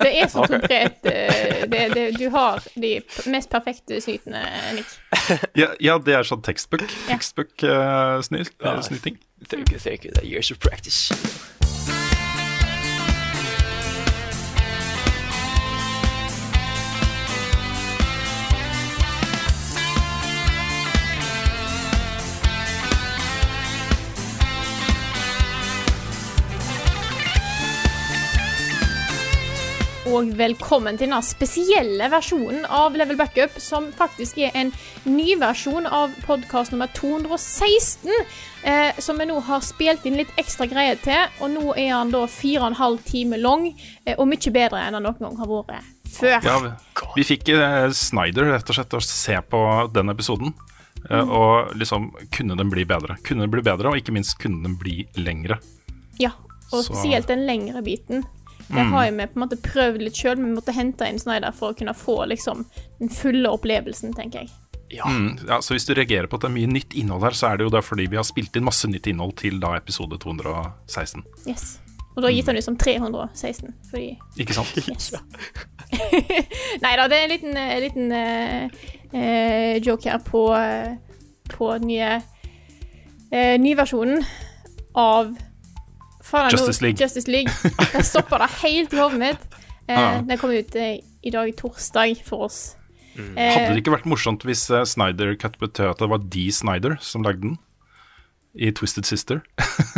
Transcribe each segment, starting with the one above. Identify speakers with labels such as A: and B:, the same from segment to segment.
A: Det er så konkret. eh, Det, det, du har de mest perfekte snytene, Nick.
B: Ja, ja, det er sånn tekstbook. Tekstbook-snyting.
C: Thank you, thank you. That years of practice.
A: Og velkommen til denne spesielle versjonen av Level Backup, som faktisk er en ny versjon av podkast nummer 216. Eh, som vi nå har spilt inn litt ekstra greier til. Og nå er han da fire og en halv time lang, eh, og mye bedre enn han noen gang har vært før.
B: Ja, vi, fikk eh, Snyder rett og slett å se på den episoden. eh,
A: Mm.
B: Og liksom, kunne den bli bedre? Kunne den bli bedre, og ikke minst kunne den bli lengre?
A: Ja, og spesielt den lengre biten. Det har jo vi på en måte prøvd litt sjøl, men vi måtte hente inn Snyder for å kunne få liksom den fulle opplevelsen, tenker jeg.
C: Ja.
B: Mm, ja, så hvis du reagerer på at det er mye nytt innhold her, så er det jo da fordi vi har spilt inn masse nytt innhold til da episode 216.
A: Yes. Og da gitt han ut som 316, fordi
B: Ikke sant?
A: Yes. Nei da, det er en liten, eh, liten eh, eh, joke her på, eh, på den nye uh, nyversjonen av faen,
B: Justice League.
A: Justice League. Jeg stoppa det helt i hodet mitt. Eh,
B: Ja.
A: Den kom ut eh, i dag, torsdag, for oss.
B: Mm.
A: Eh,
B: Hadde det ikke vært morsomt hvis uh, Snyder Cut betød at det var de Snyder som lagde den? I Twisted Sister?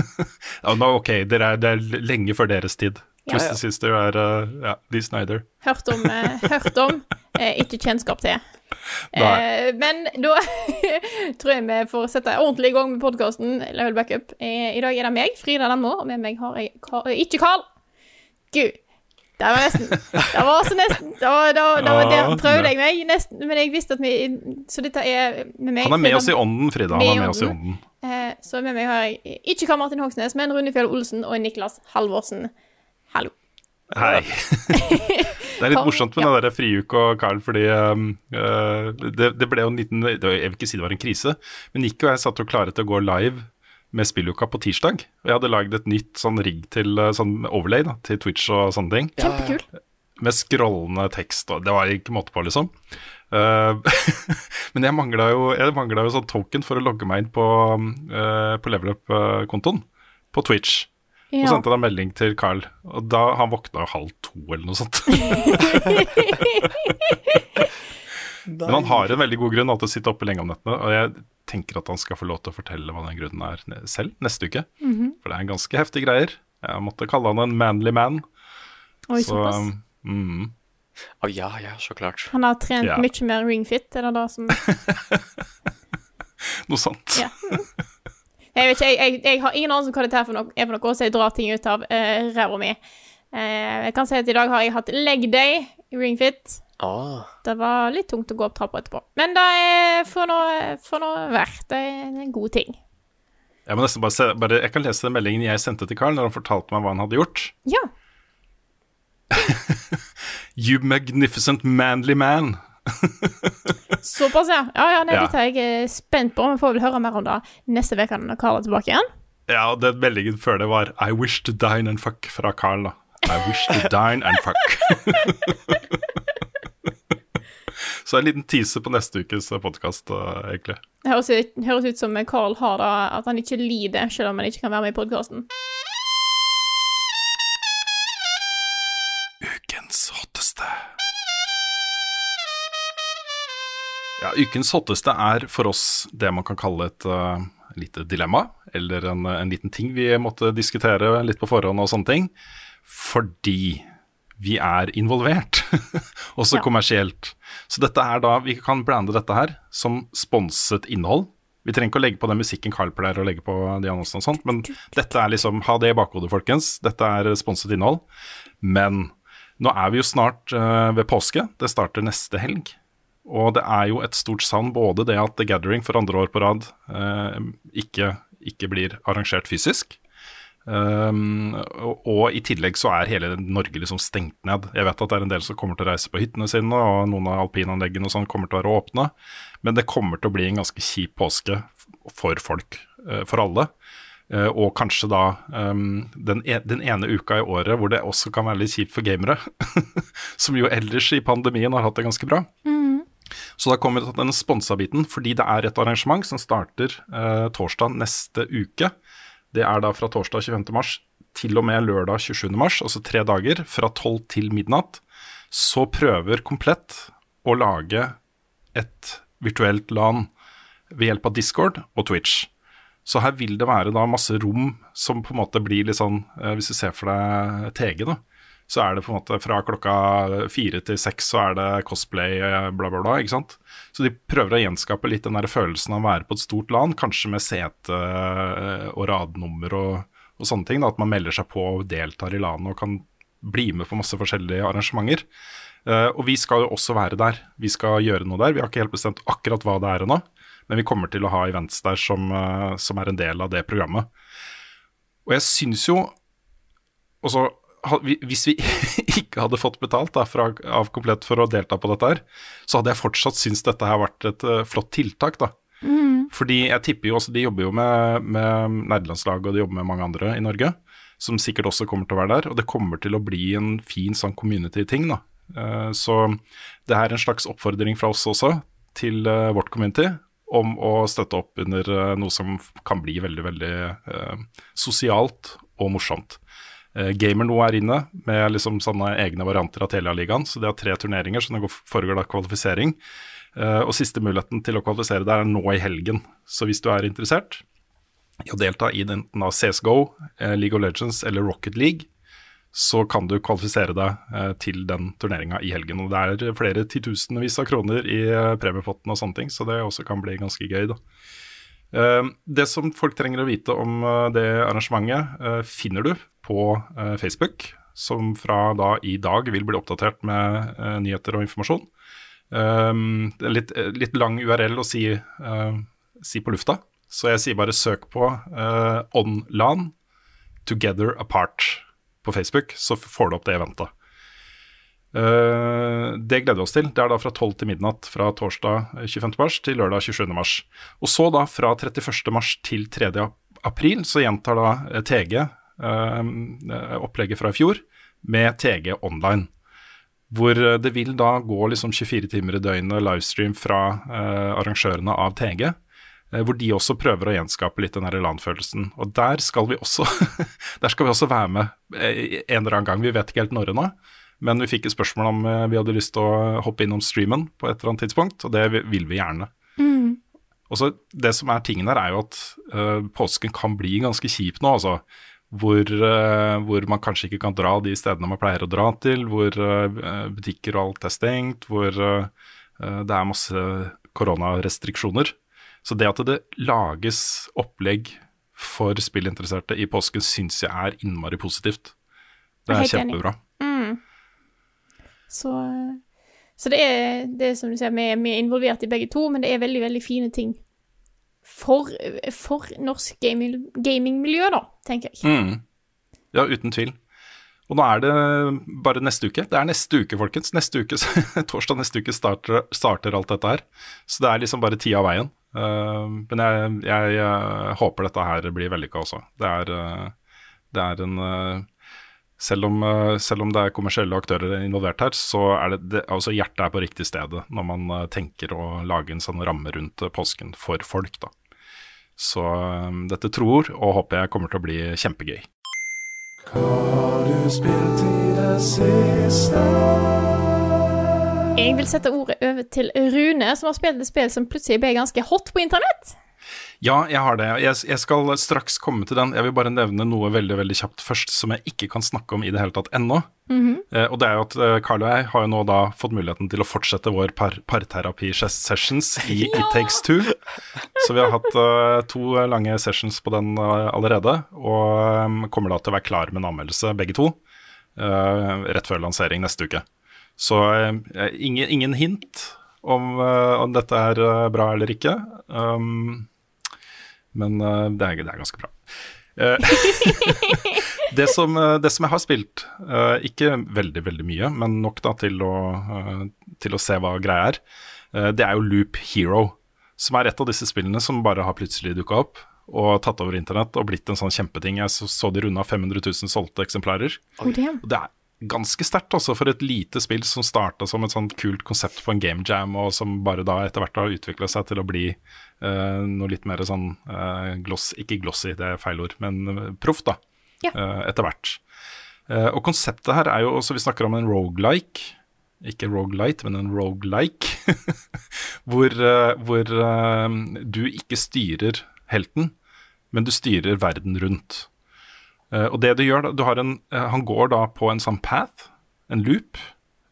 B: ja, men ok, det er, det er lenge før deres tid.
A: Ja,
B: Twisted Sister er uh, ja, de Snyder.
A: Hørt om, eh, hørt om eh, ikke kjennskap til. Eh, men da tror jeg vi får sette ordentlig i gang med podkasten Level Backup. Eh, I dag er det meg, Frida Danmo, og med meg har jeg Karl, eh, ikke Carl. Gud. Det var nesten. Det var så nesten Det var, det var, det var der prøvde jeg meg, nesten, men jeg visste at vi Så dette er med meg.
B: Han er med
A: Frida-
B: oss i ånden, Frida. Han er med oss i
A: ånden. Eh, så med meg har jeg ikke Karl Martin Hogsnes, men Rune Fjell Olsen og Niklas Halvorsen. Hallo.
B: Hei. det er litt morsomt med
A: Ja.
B: det der Friuke og Carl, fordi um, uh, det, det ble jo en liten det var- Jeg vil ikke si det var en krise, men Nico og jeg satt jo klare til å gå live med spilluka på tirsdag. Og jeg hadde lagd et nytt sånn rigg til uh, sånn overlay da, til Twitch og sånne ting.
A: Kjempekul.
B: Med scrollende tekst, og det var ikke måte på, liksom. Uh, men jeg mangla jo, jo sånn token for å logge meg inn på, uh, på Level Up-kontoen på Twitch. Og sendte da melding til Carl, og da han våkna jo halv to eller noe sånt. Men han har en veldig god grunn til å sitte oppe lenge om nettene, og jeg tenker at han skal få lov til å fortelle hva den grunnen er selv neste uke. For det er en ganske heftig greier. Jeg måtte kalle han en manly man.
A: Oi,
B: Så
A: såpass.
B: mm,
C: Å ja, ja, så klart.
A: Han har trent
B: Ja.
A: mye mer ringfit, er det det som
B: noe sånt.
A: Ja. Jeg vet ikke, jeg, jeg, jeg har ingen anelse om hva dette er for noe, er for noe så jeg drar ting ut av uh, ræva mi. Uh, jeg kan si at i dag har jeg hatt leg day i ringfit.
C: Ah,
A: Det var litt tungt å gå opp trappa etterpå. Men det er for noe, for noe verdt. Det er en god ting.
B: Jeg, må nesten bare se, bare, jeg kan lese den meldingen jeg sendte til Carl når han fortalte meg hva han hadde gjort.
A: Ja.
B: You magnificent manly man.
A: Såpass, ja. Ja, ja, nei,
B: Ja.
A: Dette er jeg eh, spent på. Vi får vel høre mer om det neste uke når Karl er tilbake igjen.
B: Ja, og den meldingen før det var I wish to dine and fuck fra Carl, da. I wish to dine and fuck. Så en liten teaser på neste ukes podkast, egentlig.
A: Det høres ut, høres ut som Carl har det, at han ikke lider selv om han ikke kan være med i podkasten.
B: Ukens hotteste er for oss det man kan kalle et uh, lite dilemma, eller en, en liten ting vi måtte diskutere litt på forhånd og sånne ting. Fordi vi er involvert, også
A: Ja.
B: kommersielt. Så dette er da, vi kan blande dette her som sponset innhold Vi trenger ikke å legge på den musikken Carl pleier å legge på de annonsene og sånt, men dette er liksom, ha det i bakhodet, folkens. Dette er sponset innhold. Men nå er vi jo snart uh, ved påske. Det starter neste helg. Og det er jo et stort savn både det at The Gathering for andre år på rad eh, ikke, ikke, blir arrangert fysisk. Um, og, og, i tillegg så er hele Norge liksom stengt ned. Jeg vet at det er en del som kommer til å reise på hyttene sine, og noen av alpinanleggene og sånn kommer til å være åpne. Men det kommer til å bli en ganske kjip påske for folk, uh, for alle. Uh, og kanskje da um, den, e den, ene uka i året hvor det også kan være litt kjipt for gamere, som jo ellers i pandemien har hatt det ganske bra. Mm. Så da kommer den sponsa biten, fordi det er et arrangement som starter eh, torsdag neste uke. Det er da fra torsdag 25. mars til og med lørdag 27. mars, altså tre dager, fra 12 til midnatt. Så prøver Komplett å lage et virtuelt LAN ved hjelp av Discord og Twitch. Så her vil det være da masse rom som på en måte blir litt sånn, eh, hvis du ser for deg TG, da, så er det på en måte fra klokka fire til seks så er det cosplay, eh, bla, bla, bla. ikke sant? Så de prøver å gjenskape litt den der følelsen av å være på et stort land, kanskje med sete eh, og radnummer og, og sånne ting. Da, at man melder seg på og deltar i LAN og kan bli med på masse forskjellige arrangementer. Uh, og vi skal jo også være der. Vi skal gjøre noe der. Vi har ikke helt bestemt akkurat hva det er ennå, men vi kommer til å ha events der som, uh, som er en del av det programmet. Og jeg syns jo også hvis vi ikke hadde fått betalt da, fra, av Komplett for å delta på dette her, så hadde jeg fortsatt syntes dette her vært et uh, flott tiltak, da. Mm. Fordi jeg tipper jo også De jobber jo med, med nerdelandslaget, og de jobber med mange andre i Norge, som sikkert også kommer til å være der. Og det kommer til å bli en fin sånn community-ting, da. Uh, så det er en slags oppfordring fra oss også til uh, vårt community om å støtte opp under noe som kan bli veldig, veldig sosialt og morsomt. Uh, Gamer nå er inne med liksom sånne egne varianter av Telia-ligaen. Så det har tre turneringer, så det foregår da kvalifisering. Uh, og siste muligheten til å kvalifisere deg er nå i helgen. Så hvis du er interessert i å delta i den av CSGO, eh, League of Legends eller Rocket League, så kan du kvalifisere deg til den turneringa i helgen. Og det er flere titusenvis av kroner i premiepotten og sånne ting, så det også kan bli ganske gøy, da. Det som folk trenger å vite om det arrangementet, finner du på eh, Facebook, som fra da i dag vil bli oppdatert med eh, nyheter og informasjon. Um, litt, litt, lang URL å si, uh, si, på lufta, så jeg sier bare søk på uh, Onlan Together Apart på Facebook, så får du opp det eventet. Uh, det gleder vi oss til. Det er da fra 12 til midnatt fra torsdag 25. mars til lørdag 27. mars. Og så da fra 31. mars til 3. april så gjentar da TG Eh, opplegget fra i fjor med TG online. Hvor eh, det vil da gå liksom 24 timer i døgnet livestream fra uh, arrangørene av TG. Hvor de også prøver å gjenskape litt den LAN-følelsen. Og der skal vi også der skal vi også være med en eller annen gang. Vi vet ikke helt når ennå. Men vi fikk et spørsmål om vi hadde lyst til å hoppe innom streamen på et eller annet tidspunkt, og det vil vi gjerne. Mm. Også, det som er tingen her, er jo at uh, påsken kan bli ganske kjip nå. altså hvor, uh, hvor, man kanskje ikke kan dra de stedene man pleier å dra til, hvor uh, butikker og alt er stengt, hvor uh, det er masse koronarestriksjoner. Så det at det lages opplegg for spillinteresserte i påsken, syns jeg er innmari positivt. Det er kjempebra. Mm.
A: Så, så, det er det som du sier, vi er, vi er involvert i begge to, men det er veldig, veldig fine ting for, for norsk gamingmiljø, da, tenker jeg.
B: Mm. Ja, uten tvil. Og nå er det bare neste uke. Det er neste uke, folkens. Neste uke, Torsdag neste uke starter, starter, alt dette her. Så det er liksom bare tida av veien. Uh, men jeg, jeg, jeg, håper dette her blir vellykka også. Det er, uh, det er en uh, selv om, selv om, det er kommersielle aktører involvert her, så er det, det altså hjertet er på riktig sted når man tenker å lage en sånn ramme rundt påsken for folk. da. Så um, dette tror og håper jeg kommer til å bli kjempegøy. Hva har du spilt i det
A: siste? Jeg vil sette ordet over til Rune, som har spilt et spill som plutselig ble ganske hot på internett.
B: Ja, jeg har det. Jeg, jeg skal straks komme til den. Jeg vil bare nevne noe veldig veldig kjapt først som jeg ikke kan snakke om i det hele tatt ennå. eh, og det er jo at eh, Carl og jeg har jo nå da fått muligheten til å fortsette vår par parterapi-sessions i It Takes Two. Så vi har hatt uh, to lange sessions på den uh, allerede, og um, kommer da til å være klar med en anmeldelse, begge to, uh, rett før lansering neste uke. Så eh, ingen, ingen hint om, eh, om dette er eh, bra eller ikke. Um, men uh, det, er, det er ganske bra. Eh, det, som, eh, det som jeg har spilt, ikke veldig veldig mye, men nok da til å, til å se hva greia er, det er jo Loop Hero. Som er et av disse spillene som bare har plutselig dukka opp og tatt over internett og blitt en sånn kjempeting. Jeg så, så de runda 500 000 solgte eksemplarer. Og det er ganske sterkt også for et lite spill som starta som et sånt kult konsept på en game jam, og som bare da etter hvert har utvikla seg til å bli uh, noe litt mer sånn uh, gloss, ikke glossy, det er feil ord, men eh, proff, da.
A: Ja.
B: Uh, etter hvert. Og konseptet her er jo også, vi snakker om en rogelike. Ikke rogelight, men en rogelike. hvor hvor du ikke styrer helten, men du styrer verden rundt. Eh, og det du gjør du har en, eh, Han går da på en sånn path, en loop,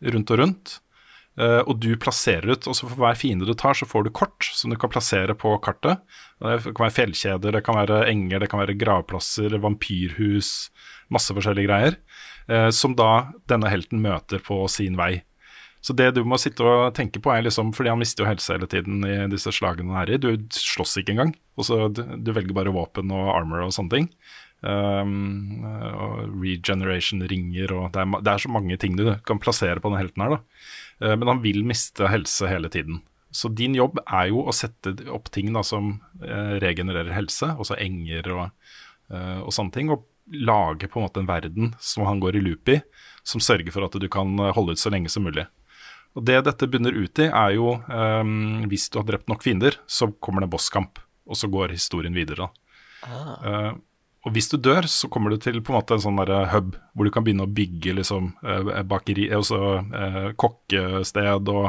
B: rundt og rundt. eh, og du plasserer ut, og så for hver fiende du tar, så får du kort som du kan plassere på kartet. Det kan være fjellkjeder, det kan være enger, det kan være gravplasser, vampyrhus, masse forskjellige greier. som da denne helten møter på sin vei. Så det du må sitte og tenke på er liksom, fordi han mister jo helse hele tiden i disse slagene han er i, du slåss ikke engang. Og så du, du velger bare våpen og armor og sånne ting. Um, og regeneration-ringer og det er, det er så mange ting du kan plassere på den helten her. Uh, men han vil miste helse hele tiden. Så din jobb er jo å sette opp ting da som uh, regenererer helse, altså enger og, uh, og sånne ting. Og lage på en måte en verden som han går i loop i, som sørger for at du kan holde ut så lenge som mulig. Og Det dette bunner ut i, er jo um, hvis du har drept nok fiender, så kommer det bosskamp. Og så går historien videre. da. Og hvis du dør, så kommer du til på en måte en sånn hub, hvor du kan begynne å bygge liksom uh, bakeri, også, eh, kokkested og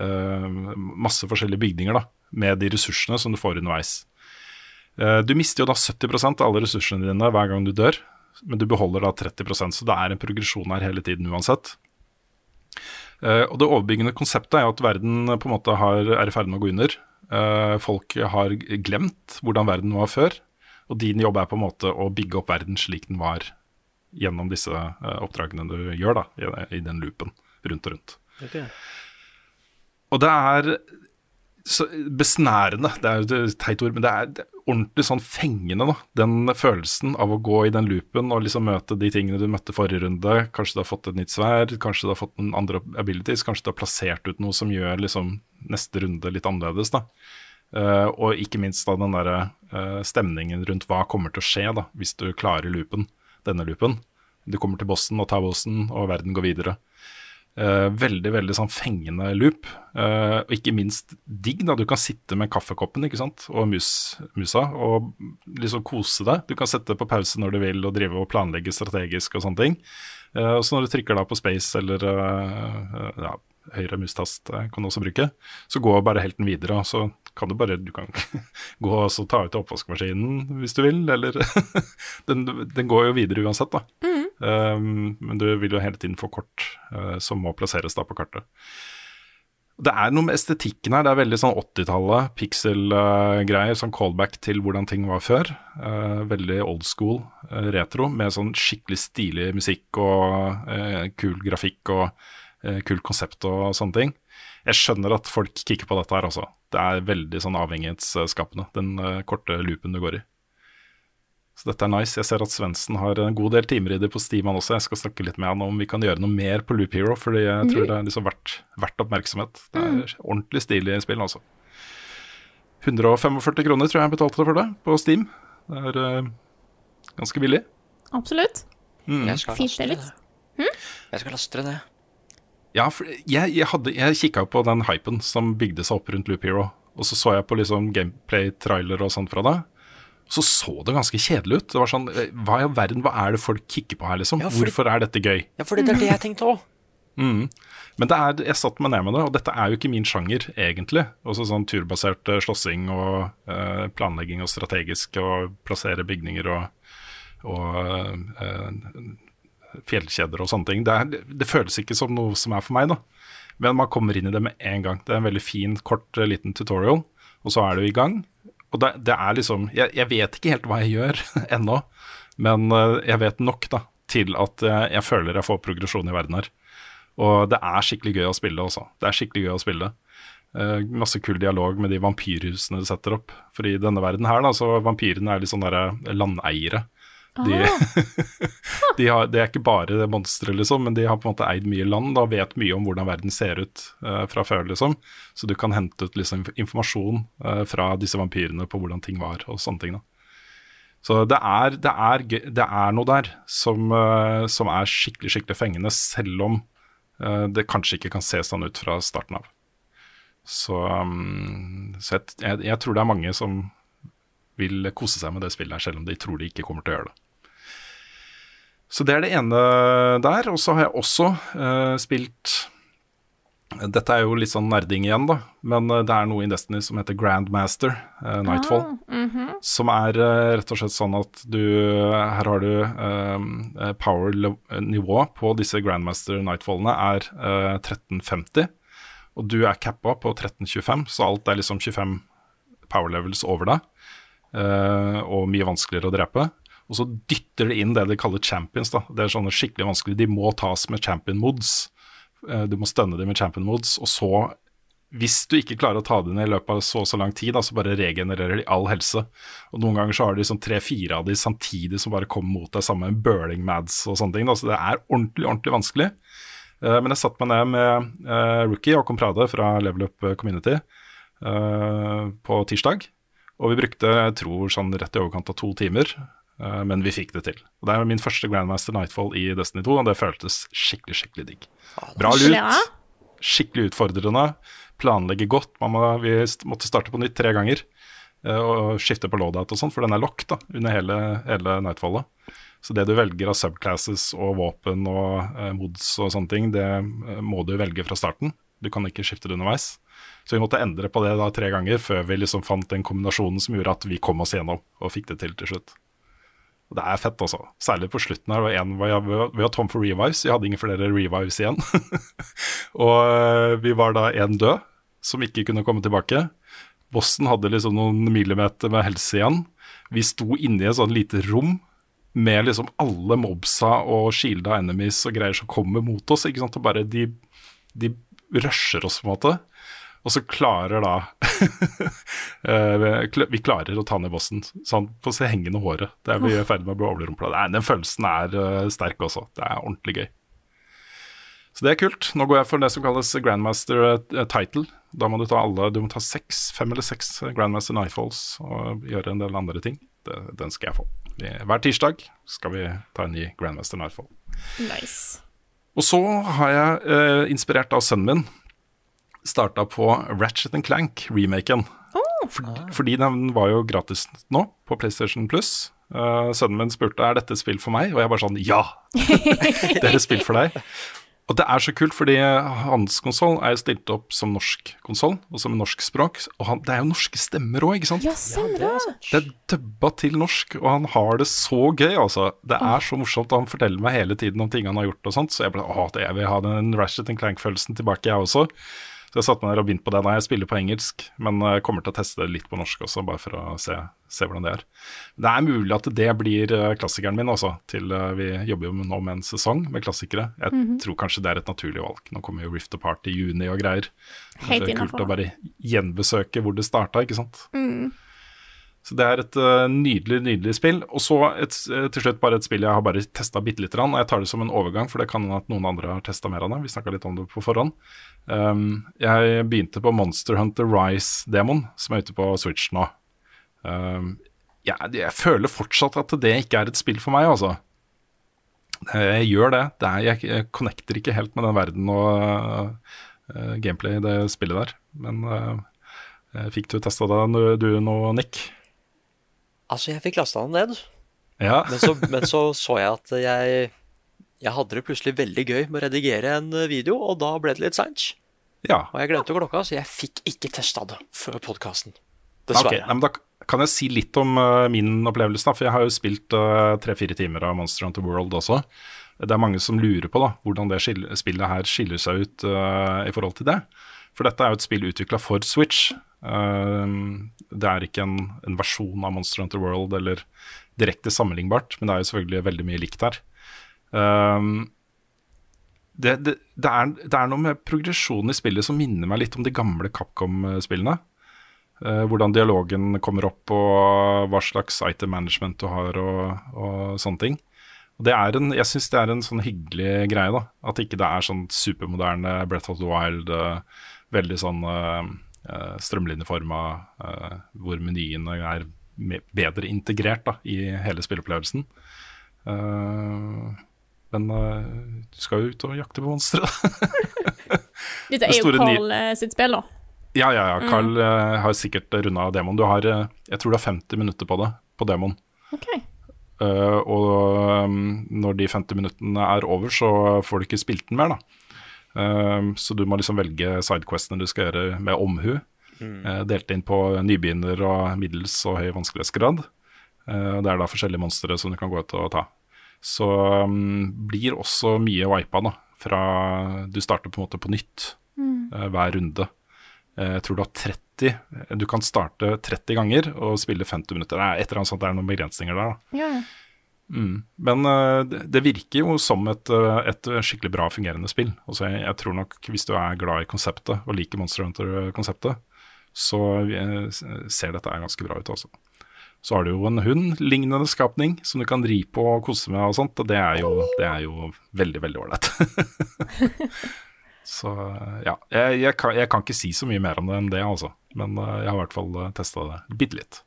B: eh, masse forskjellige bygninger da, med de ressursene som du får underveis. Eh, du mister jo da 70% av alle ressursene dine hver gang du dør, men du beholder da 30% så det er en progresjon her hele tiden uansett. Eh, og det overbyggende konseptet er jo at verden på en måte har, er i ferd med å gå under. Eh, folk har glemt hvordan verden var før, og din jobb er på en måte å bygge opp verden slik den var gjennom disse eh, oppdragene du gjør da, i, den loopen rundt og rundt. Og det er så besnærende, det er jo et teit ord, men det er, det er ordentlig sånn fengende, da. Den følelsen av å gå i den loopen og liksom møte de tingene du møtte forrige runde. Kanskje du har fått et nytt sverd, kanskje du har fått noen andre abilities, kanskje du har plassert ut noe som gjør liksom neste runde litt annerledes, da. Eh, og ikke minst da den derre uh, stemningen rundt hva kommer til å skje da, hvis du klarer loopen, denne loopen. Du kommer til bossen og tar bossen, og verden går videre. Uh, veldig veldig sånn fengende loop. Og ikke minst digg. da, Du kan sitte med kaffekoppen ikke sant? og mus, musa og liksom kose deg. Du kan sette på pause når du vil og drive og planlegge strategisk og sånne ting. Og så når du trykker da på space eller ja, høyre mustast eh, kan du også bruke, så går bare helten videre. og så kan du bare du kan gå og så ta ut oppvaskmaskinen hvis du vil, eller den, den går jo videre uansett, da. Um, men du vil jo hele tiden få kort uh, som må plasseres da på kartet. Det er noe med estetikken her. Det er veldig sånn 80-tallet, pixel-greier. sånn callback til hvordan ting var før. Uh, veldig old school, uh, retro, med sånn skikkelig stilig musikk og kul grafikk og kult konsept og sånne ting. Jeg skjønner at folk kikker på dette her, altså. Det er veldig sånn avhengighetsskapende, den uh, korte loopen du går i. Så dette er nice. Jeg ser at Svendsen har en god del timer i det på Steam han også. Jeg skal snakke litt med han om vi kan gjøre noe mer på Loop Hero, fordi jeg tror det er liksom verdt, verdt oppmerksomhet. Det er ordentlig stilig spill, altså. 145 kroner tror jeg jeg betalte for det på Steam. Det er uh, ganske billig.
A: Absolutt.
C: Jeg skal laste
A: det Hm?
C: Jeg skal laste det.
B: Ja, for jeg, jeg, hadde- jeg kikka på den hypen som bygde seg opp rundt Loop Hero. Og så så jeg på liksom gameplay-trailer og sånt fra det. Så så det ganske kjedelig ut. Det var sånn, eh, Hva i all verden, hva er det folk kikker på her, liksom?
C: Ja, fordi-
B: Hvorfor er dette gøy?
C: Ja, for det er det jeg tenkte òg.
B: Mm. Men det er, jeg satt meg ned med det, og dette er jo ikke min sjanger, egentlig. Også sånn turbasert uh, slåssing og uh, planlegging og strategisk og plassere bygninger og, og uh, fjellkjeder og sånne ting. Det, er, det, føles ikke som noe som er for meg, da. Men man kommer inn i det med en gang. Det er en veldig fin, kort, liten tutorial, og så er du i gang. Og det, det er liksom jeg, jeg, vet ikke helt hva jeg gjør ennå, men jeg vet nok da, til at jeg, jeg føler jeg får progresjon i verden her. Og det er skikkelig gøy å spille også. Det er skikkelig gøy å spille. Uh, masse kul dialog med de vampyrhusene du setter opp. For i denne verden her, da, så vampyrene er litt sånn landeiere. De, de, har, de, er ikke bare monstre, liksom, men de har på en måte eid mye land og vet mye om hvordan verden ser ut uh, fra før. liksom. Så du kan hente ut liksom, informasjon uh, fra disse vampyrene på hvordan ting var og sånne ting. da. Så det er, det er, det er noe der som, uh, som, er skikkelig skikkelig fengende, selv om det kanskje ikke kan se sånn ut fra starten av. Så, um, så jeg, jeg, jeg, tror det er mange som vil kose seg med det spillet her, selv om de tror de ikke kommer til å gjøre det. Så det er det ene der. Og så har jeg også uh, spilt dette er jo litt sånn nerding igjen, da, men eh, det er noe i Destiny som heter Grandmaster, uh, Nightfall. Ah, mm -hmm. Som er uh, rett og slett sånn at du Her har du uh, power-nivå på disse Grandmaster Nightfallene er 1350. Og du er cappa på 1325, så alt er liksom 25 power levels over deg. og mye vanskeligere å drepe. Og så dytter det inn det de kaller champions. da Det er sånne skikkelig vanskelig. De må tas med champion mods. Eh, du må stønne dem med champion mods, og så hvis du ikke klarer å ta det ned i løpet av så og så lang tid, da, så bare regenererer de all helse. Og Noen ganger så har de sånn tre-fire av de samtidig som bare kommer mot deg sammen med burning mads og sånne ting. Da. Så det er ordentlig, ordentlig vanskelig. Uh, men jeg satte meg ned med uh, Rookie og Comprade fra Level Up Community på tirsdag. Og vi brukte, jeg tror, sånn rett i overkant av to timer. Men vi fikk det til. Og Det er min første Grandmaster Nightfall i Destiny 2, og det føltes skikkelig, skikkelig digg. Bra lut. Skikkelig utfordrende. Planlegge godt. Må, vi måtte starte på nytt tre ganger eh, og skifte på loadout og sånn, for den er locked da, under hele, hele Nightfallet. Så det du velger av subclasses og våpen og eh, mods og sånne ting, det eh, må du velge fra starten. Du kan ikke skifte det underveis. Så vi måtte endre på det da tre ganger før vi liksom fant den kombinasjonen som gjorde at vi kom oss gjennom og fikk det til til slutt. Og det er fett, altså. Særlig på slutten her. En, vi var tom for revives, vi hadde ingen flere revives igjen. og eh, vi var da én død, som ikke kunne komme tilbake. Bossen hadde liksom noen millimeter med helse igjen. Vi sto inne i et sånn lite rom med liksom alle mobsa og shielda enemies og greier som kommer mot oss. ikke sant? Og bare de, de rusher oss, på en måte. Og så klarer da eh, Vi klarer å ta ned bossen sånn på se hengende håret. Det er vi i ferd med å bli overrumpla. Den følelsen er uh, sterk også. Det er ordentlig gøy. Så det er kult. Nå går jeg for det som kalles Grandmaster uh, title. Da må du ta alle, du må ta seks, fem eller seks Grandmaster Nightfalls og gjøre en del andre ting. Det, den skal jeg få. Hver tirsdag skal vi ta en ny Grandmaster Nightfall.
A: Nice.
B: Og så har jeg, eh, inspirert av sønnen min, starta på Ratchet Clank-remaken.
A: Oh.
B: For, fordi den var jo gratis nå på PlayStation Plus. Uh, sønnen min spurte er dette et spill for meg, og jeg bare sånn ja! det er et spill for deg. Og det er så kult, fordi hans konsoll er jo stilt opp som norsk konsoll, og som norsk språk. Og han, det er jo norske stemmer òg, ikke sant?
A: Ja, stemmer det.
B: Det er dubba til norsk, og han har det så gøy, altså. Det er så morsomt, og han forteller meg hele tiden om ting han har gjort og sånt, så jeg ble å, jeg vil ha den Ratchet Clank-følelsen tilbake, jeg også. Så jeg satte meg der og begynte på det. Nei, jeg spiller på engelsk, men jeg kommer til å teste det litt på norsk også, bare for å se, se hvordan det er. Det er mulig at det blir eh, klassikeren min også, til eh, vi jobber jo nå med en sesong med klassikere. Jeg mm -hmm. tror kanskje det er et naturlig valg. Nå kommer jo Rift Apart i juni og greier. Kanskje det er kult å bare gjenbesøke hvor det starta, ikke sant.
A: Mm.
B: Så det er et uh, nydelig, nydelig spill. Og så et, uh, til slutt bare et spill jeg har bare testa bitte lite grann. Jeg tar det som en overgang, for det kan hende at noen andre har testa mer av det. Vi snakka litt om det på forhånd. Um, jeg begynte på Monster Hunter Rise-demoen, som er ute på Switch nå. Um, jeg, jeg, føler fortsatt at det ikke er et spill for meg, altså. Jeg gjør det. det er, jeg, jeg, connecter ikke helt med den verden og uh, gameplay i det spillet der. Men fikk du testa det, du nå, Nick?
C: Altså, jeg fikk lasta den ned.
B: Ja.
C: men, så, men så, så jeg at jeg Jeg hadde det plutselig veldig gøy med å redigere en video, og da ble det litt seint.
B: Ja.
C: Og jeg glemte klokka, så jeg fikk ikke testa det før podkasten.
B: Dessverre.
C: Dessverre.
B: nei, men Da kan jeg si litt om uh, min opplevelse, da, for jeg har jo spilt eh, tre-fire timer av Monster Hunter World også. Det er mange som lurer på da, hvordan det skil spillet her skiller seg ut uh, i forhold til det. For dette er jo et spill utvikla for Switch. Eh, det er ikke en, en versjon av Monster Hunter World eller direkte sammenlignbart, men det er jo selvfølgelig veldig mye likt her. Eh, det, det, det, er, det er noe med progresjonen i spillet som minner meg litt om de gamle Capcom-spillene. Eh, hvordan dialogen kommer opp, og hva slags item management du har, og, og sånne ting. Og en, jeg syns det er en sånn hyggelig greie, da. At ikke det er sånn supermoderne Breath of the Wild, eh, veldig sånn uh, strømlinjeforma, uh, hvor menyene er bedre integrert da, i hele spilleopplevelsen. Uh, men du skal jo ut og jakte på monstre.
A: Dette er jo Carl sitt spill, da.
B: Ja, ja, ja. Carl eh, har sikkert runda demoen. Du har, jeg tror du har 50 minutter på det, på demoen.
A: Okay.
B: Uh, og um, når de 50 minuttene er over, så får du ikke spilt den mer, da. Um, så du må liksom velge sidequestene du skal gjøre med omhu. eh, delt inn på nybegynner og middels og høy vanskelighetsgrad. Eh, det er da forskjellige monstre som du kan gå ut og ta. Så um, blir også mye wipa, da. Fra du starter på en måte på nytt eh, hver runde. Eh, Jeg tror du har 30 Du kan starte 30 ganger og spille 50 minutter. Det er et eller annet sånt, det er noen begrensninger der. da.
A: Ja, ja.
B: Men uh, det, virker jo som et, eh, et skikkelig bra fungerende spill. Altså, jeg, jeg tror nok Hvis du er glad i konseptet og liker Monster Hunter-konseptet, så uh, ser dette ganske bra ut. Altså. Så har du jo en hund, lignende skapning, som du kan ri på og kose med og sånt. Og det er jo, det er jo veldig, veldig ålreit. så ja. Jeg, jeg, kan, jeg kan ikke si så mye mer om det enn det, altså. Men uh, jeg har i hvert fall testa det bitte litt.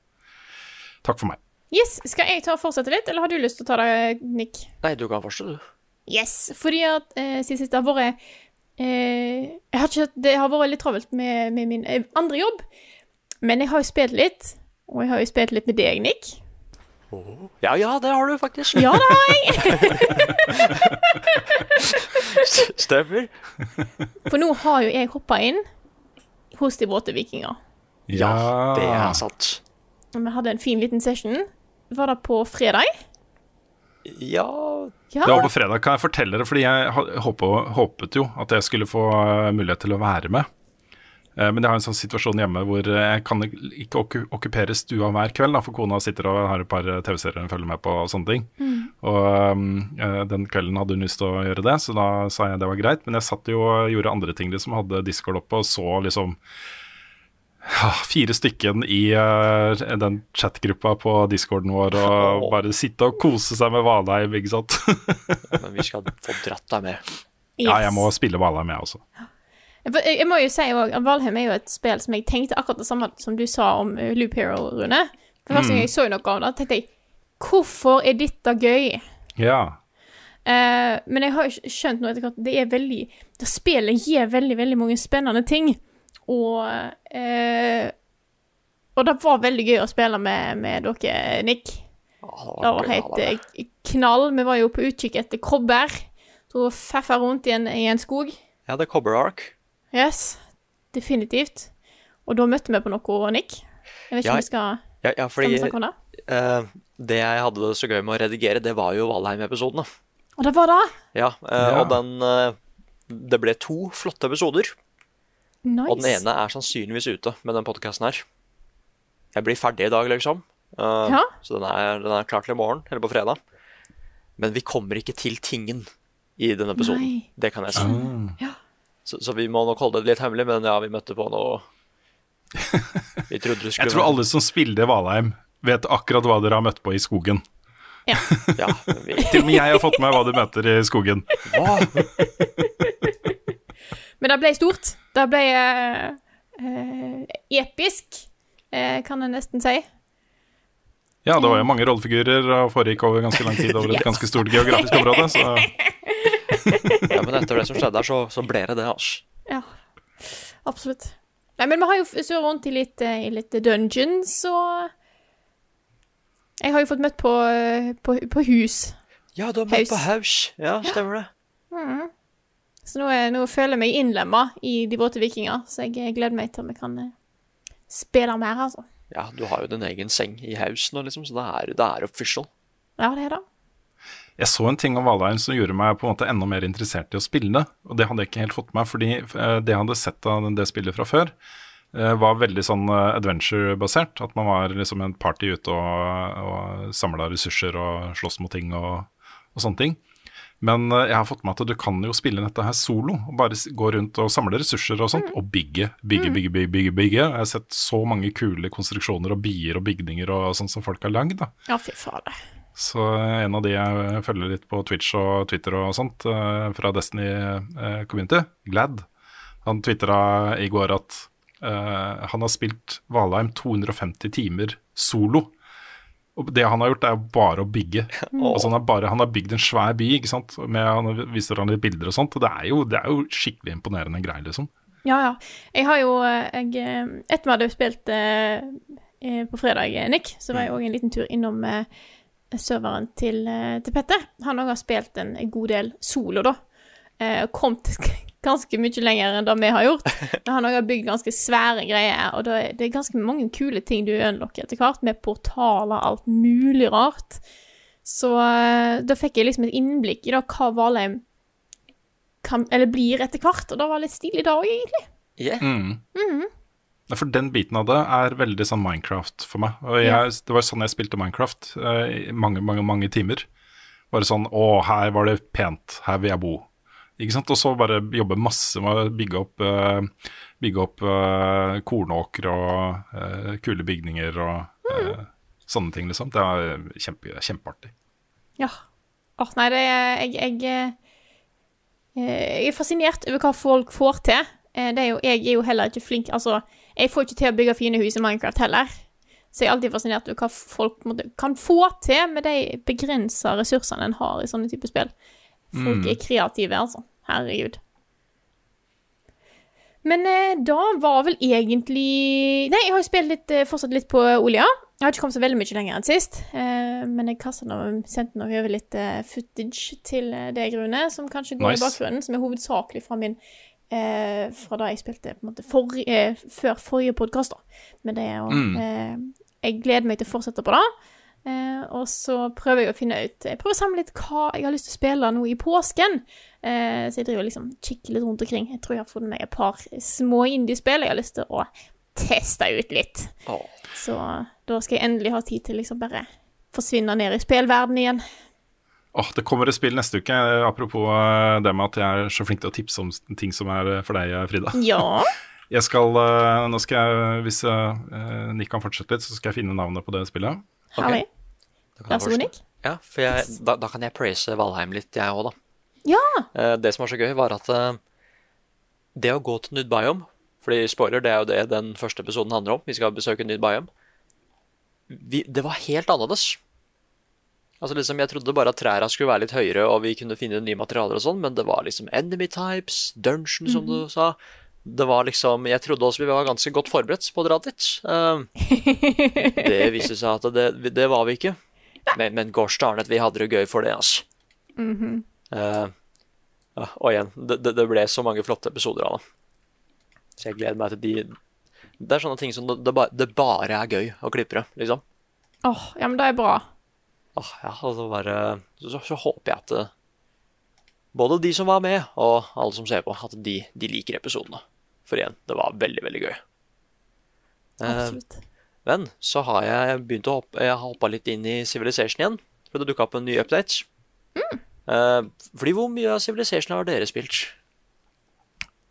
B: Takk for meg.
A: Yes, Skal jeg ta og fortsette litt, eller har du lyst til å ta det, Nick?
C: Nei, du kan fortsette, du.
A: Yes, fordi at eh, siden sist det har vært eh, jeg har ikke, Det har vært litt travelt med, med min eh, andre jobb, men jeg har jo spilt litt. Og jeg har jo spilt litt med deg, Nick.
C: Ja, ja, det har du faktisk.
A: Ja, det har jeg!
C: Stemmer.
A: For nå har jo jeg hoppa inn hos de våte vikinger.
C: Ja, det er sant.
A: Og Vi hadde en fin liten session. Var det på fredag?
C: Ja
A: Ja.
B: Det var på fredag, kan jeg fortelle det, fordi jeg håpet, håpet jo at jeg skulle få eh, mulighet til å være med. Eh, Men jeg har en sånn situasjon hjemme hvor jeg kan ikke okkupere stua hver kveld, da, for kona sitter og har et par TV-serier hun følger med på og sånne ting. Og eh, den kvelden hadde hun lyst til å gjøre det, så da sa jeg det var greit. Men jeg satt jo og gjorde andre ting, liksom. Hadde Discord oppe og så liksom ja, fire stykken i uh, den chatgruppa på discorden vår og bare sitte og kose seg med Valheim, ikke sant.
C: Men vi skal få dratt deg med.
B: Ja, jeg må spille Valheim, jeg også.
A: Jeg, må jo si også, Valheim er jo et spill som jeg tenkte akkurat det samme som du sa om uh, Loop Hero, Rune. For Første gang jeg så noe om det, tenkte jeg Hvorfor er dette gøy?
B: Ja.
A: Uh, men jeg har jo skjønt nå etter hvert at det er veldig Det spillet gir veldig, veldig mange spennende ting. Og eh, Og det var veldig gøy å spille med, med dere, Nick. Det var helt eh, knall. Vi var jo på utkikk etter kobber. Så feffa rundt i en, i en skog.
C: Ja, det er kobberark.
A: Yes, definitivt. Og da møtte vi på noe, Nick. Jeg vet ikke
C: Ja,
A: om vi skal,
C: Ja, ja fordi
A: snakke om det.
C: Uh, det jeg hadde det så gøy med å redigere, det var jo Valheim-episoden.
A: Og det var det!
C: Ja, uh,
B: Ja.
C: og den uh, Det ble to flotte episoder.
A: Nice.
C: Og den ene er sannsynligvis ute med den podkasten her. Jeg blir ferdig i dag, liksom. Uh,
A: Ja.
C: Så den er, den er klar til i morgen, eller på fredag. Men vi kommer ikke til tingen i denne episoden.
A: Nei.
C: Det kan jeg si. Så, så vi må nok holde det litt hemmelig, men ja, vi møtte på noe Vi trodde det skulle
B: Jeg tror alle som spiller Valheim, vet akkurat hva dere har møtt på i skogen.
A: Ja.
C: Ja, vi,
B: Til og med jeg har fått med hva du møter i skogen.
C: hva?
A: Men det ble stort. Det ble jeg eh, episk, eh, kan jeg nesten si.
B: Ja, det var jo mange rollefigurer og foregikk over ganske lang tid over et ganske stort geografisk område, så
C: Ja, men etter det som skjedde her, så, så ble det det, altså.
A: Ja, absolutt. Nei, men vi har jo så rundt i litt, eh, i litt dungeons, og Jeg har jo fått møtt på, eh, på, på hus.
C: Ja, du har
A: møtt
C: på Haus. Ja, stemmer det.
A: Så nå, er, nå føler jeg meg innlemma i De våte vikinger, så jeg gleder meg til om vi kan eh, spille mer, altså.
C: Ja, du har jo din egen seng i Haus nå, liksom, så det er, det er official.
A: Ja, det er det.
B: Jeg så en ting om Valheim som gjorde meg på en måte enda mer interessert i å spille det. Og det hadde jeg ikke helt fått med meg, fordi eh, det jeg hadde sett av det spillet fra før, eh, var veldig sånn adventure-basert. At man var liksom en party ute og, og samla ressurser og slåss mot ting og, og sånne ting. Men eh, jeg har fått med at du kan jo spille dette her solo, og bare gå rundt og samle ressurser og sånt, og bygge, bygge, bygge, bygge, bygge, bygge. Jeg har sett så mange kule konstruksjoner og bier og bygninger og sånt som folk har lagd.
A: Ja, fy fader.
B: Så en av de jeg følger litt på Twitch og Twitter og sånt, eh, fra Destiny eh, Community, Glad, han tvitra i går at eh, han har spilt Valheim 250 timer solo. Og det han har gjort, er bare å bygge. Altså han, har bare, han har bygd en svær by, ikke sant. Med, han viser han litt bilder og sånt. Og det er jo, det er jo skikkelig imponerende greier, liksom.
A: Ja, ja. Jeg har jo eh, jeg, eh, Etter vi hadde spilt eh, eh, på fredag, Nick, så var jeg òg en liten tur innom eh, serveren til, til Petter. Han òg har spilt en god del solo, da. Eh, kommet ganske mye lenger enn det vi har gjort. Men han har bygd ganske svære greier, og det er, det er ganske mange kule ting du unlocker etter hvert, med portaler og alt mulig rart. Så eh, da fikk jeg liksom et innblikk i da hva Valheim kan, eller blir etter hvert, og det var litt stilig da òg, egentlig.
C: Yeah.
B: Ja, For den biten av det er veldig sånn Minecraft for meg. Og jeg, Det var sånn jeg spilte Minecraft eh, i mange, mange mange timer. Bare sånn Å, her var det pent. Her vil jeg bo. Ikke sant? Og så bare jobbe masse med å bygge opp, uh, bygge opp uh, kornåker og uh, kule bygninger og mm. sånne ting, liksom. Det er kjempe, kjempeartig.
A: Ja. Åh, nei, det Jeg, jeg, jeg er fascinert over hva folk får til. Det er jo, jeg er jo heller ikke flink Altså, jeg får ikke til å bygge fine hus i Minecraft heller. Så jeg er alltid fascinert over hva folk måtte, kan få til med de begrensa ressursene en har i sånne typer spill. Folk er kreative, altså. Herregud. Men eh, da var vel egentlig Nei, jeg har jo spilt litt, eh, fortsatt litt på Olia. Jeg har ikke kommet så veldig mye lenger enn sist, eh, men jeg nå, sendte nå over litt eh, footage til det, deg, Rune, som kanskje går
B: Nice.
A: i bakgrunnen, som er hovedsakelig fra min eh, Fra da jeg spilte på en måte for, eh, før forrige podkast, da. Men det er jo eh, Jeg gleder meg til å fortsette på det. Eh, og så prøver jeg å finne ut Jeg prøver å samle litt hva jeg har lyst til å spille nå i påsken. Eh, så jeg driver liksom kikker litt rundt omkring. Jeg tror jeg har funnet meg et par små indiespill jeg har lyst til å teste ut litt.
C: Oh.
A: Så da skal jeg endelig ha tid til liksom bare forsvinne ned i spillverden igjen.
B: Åh, Det kommer et spill neste uke. eh, Apropos eh, det med at jeg er så flink til å tipse om ting som er eh, for deg, eh, Frida.
A: Ja.
B: Jeg skal, eh, nå skal jeg, Hvis eh, Nick kan fortsette litt, så skal jeg finne navnet på det spillet.
A: Herlig.
C: Jeg
A: Vær så god. Nick.
C: Ja, for jeg, da, da kan jeg praise Valheim litt, jeg òg, da.
A: Ja.
C: Eh, Det som var så gøy, var at eh, det å gå til Nyd Biome Fordi spoiler, det er jo det den første episoden handler om. Vi skal besøke Nyd Biome. Vi, det var helt annerledes. Altså liksom, Jeg trodde bare at trærne skulle være litt høyere, og vi kunne finne nye materialer og sånn, men det var liksom enemy types, dungeon, som du sa. Det var liksom Jeg trodde også vi var ganske godt forberedt på å dra dit. Det viste seg at det, det var vi ikke. Men, men darn it, vi hadde det gøy for det, altså. Eh, ja, og igjen, det, det, ble så mange flotte episoder av det. Så jeg gleder meg til de Det er sånne ting som det, det, bare, det bare er gøy å klippe det, liksom.
A: Åh, ja, men det er bra.
C: Åh, ja, altså bare, så, så håper jeg at eh, både de som var med, og alle som ser på, at de, de liker episodene. For igjen, det var veldig, veldig gøy. Eh,
A: Absolutt.
C: men så har jeg begynt å hoppe Jeg har hoppa litt inn i Civilization igjen, for det dukka opp en ny update. Eh, fordi hvor mye av Civilization har dere spilt?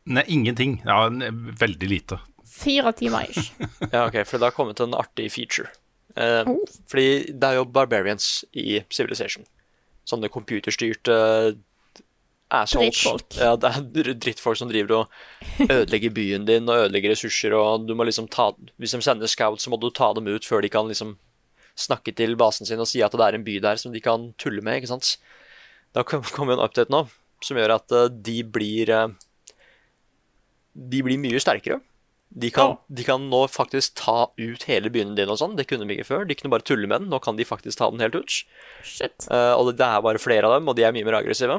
B: Nei, ingenting. Ja, veldig lite.
A: Fire timer ish.
C: Ja, ok, for det har kommet en artig feature. Eh, Fordi det er jo barbarians i Civilization. Sånne computerstyrte.
A: Drittfolk.
C: Ja, det er dr- drittfolk som driver og ødelegger byen din og ødelegger ressurser, og du må liksom ta Hvis de sender scouts, så må du ta dem ut før de kan liksom snakke til basen sin og si at det er en by der som de kan tulle med, ikke sant. Da kommer jo en update nå som gjør at eh, de blir eh, De blir mye sterkere. De kan, de kan nå faktisk ta ut hele byen din og sånn. Det kunne de ikke før. De kunne bare tulle med den. Nå kan de faktisk ta den helt ut.
A: Shit.
C: Uh, og det er bare flere av dem, og de er mye mer aggressive.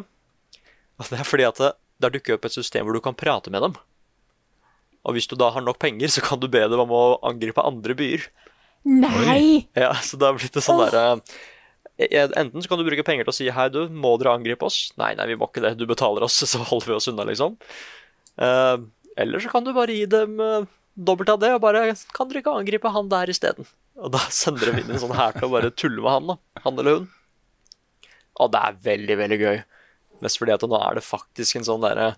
C: Og det er fordi at det, der dukker opp et system hvor du kan prate med dem. Og hvis du da har nok penger, så kan du be dem om å angripe andre byer.
A: Nei!
C: Ja, Så det har blitt det sånn derre eh, Enten så kan du bruke penger til å si hei, du, må dere angripe oss? Nei, nei, vi må ikke det. Du betaler oss, så holder vi oss unna, liksom. Eh, eller så kan du bare gi dem eh, dobbelt av det, og bare Kan dere ikke angripe han der isteden? Og da sender de inn en sånn hær til å bare tulle med han, da. Han eller hun. Og det er veldig, veldig gøy. Mest fordi at nå er det faktisk en sånn derre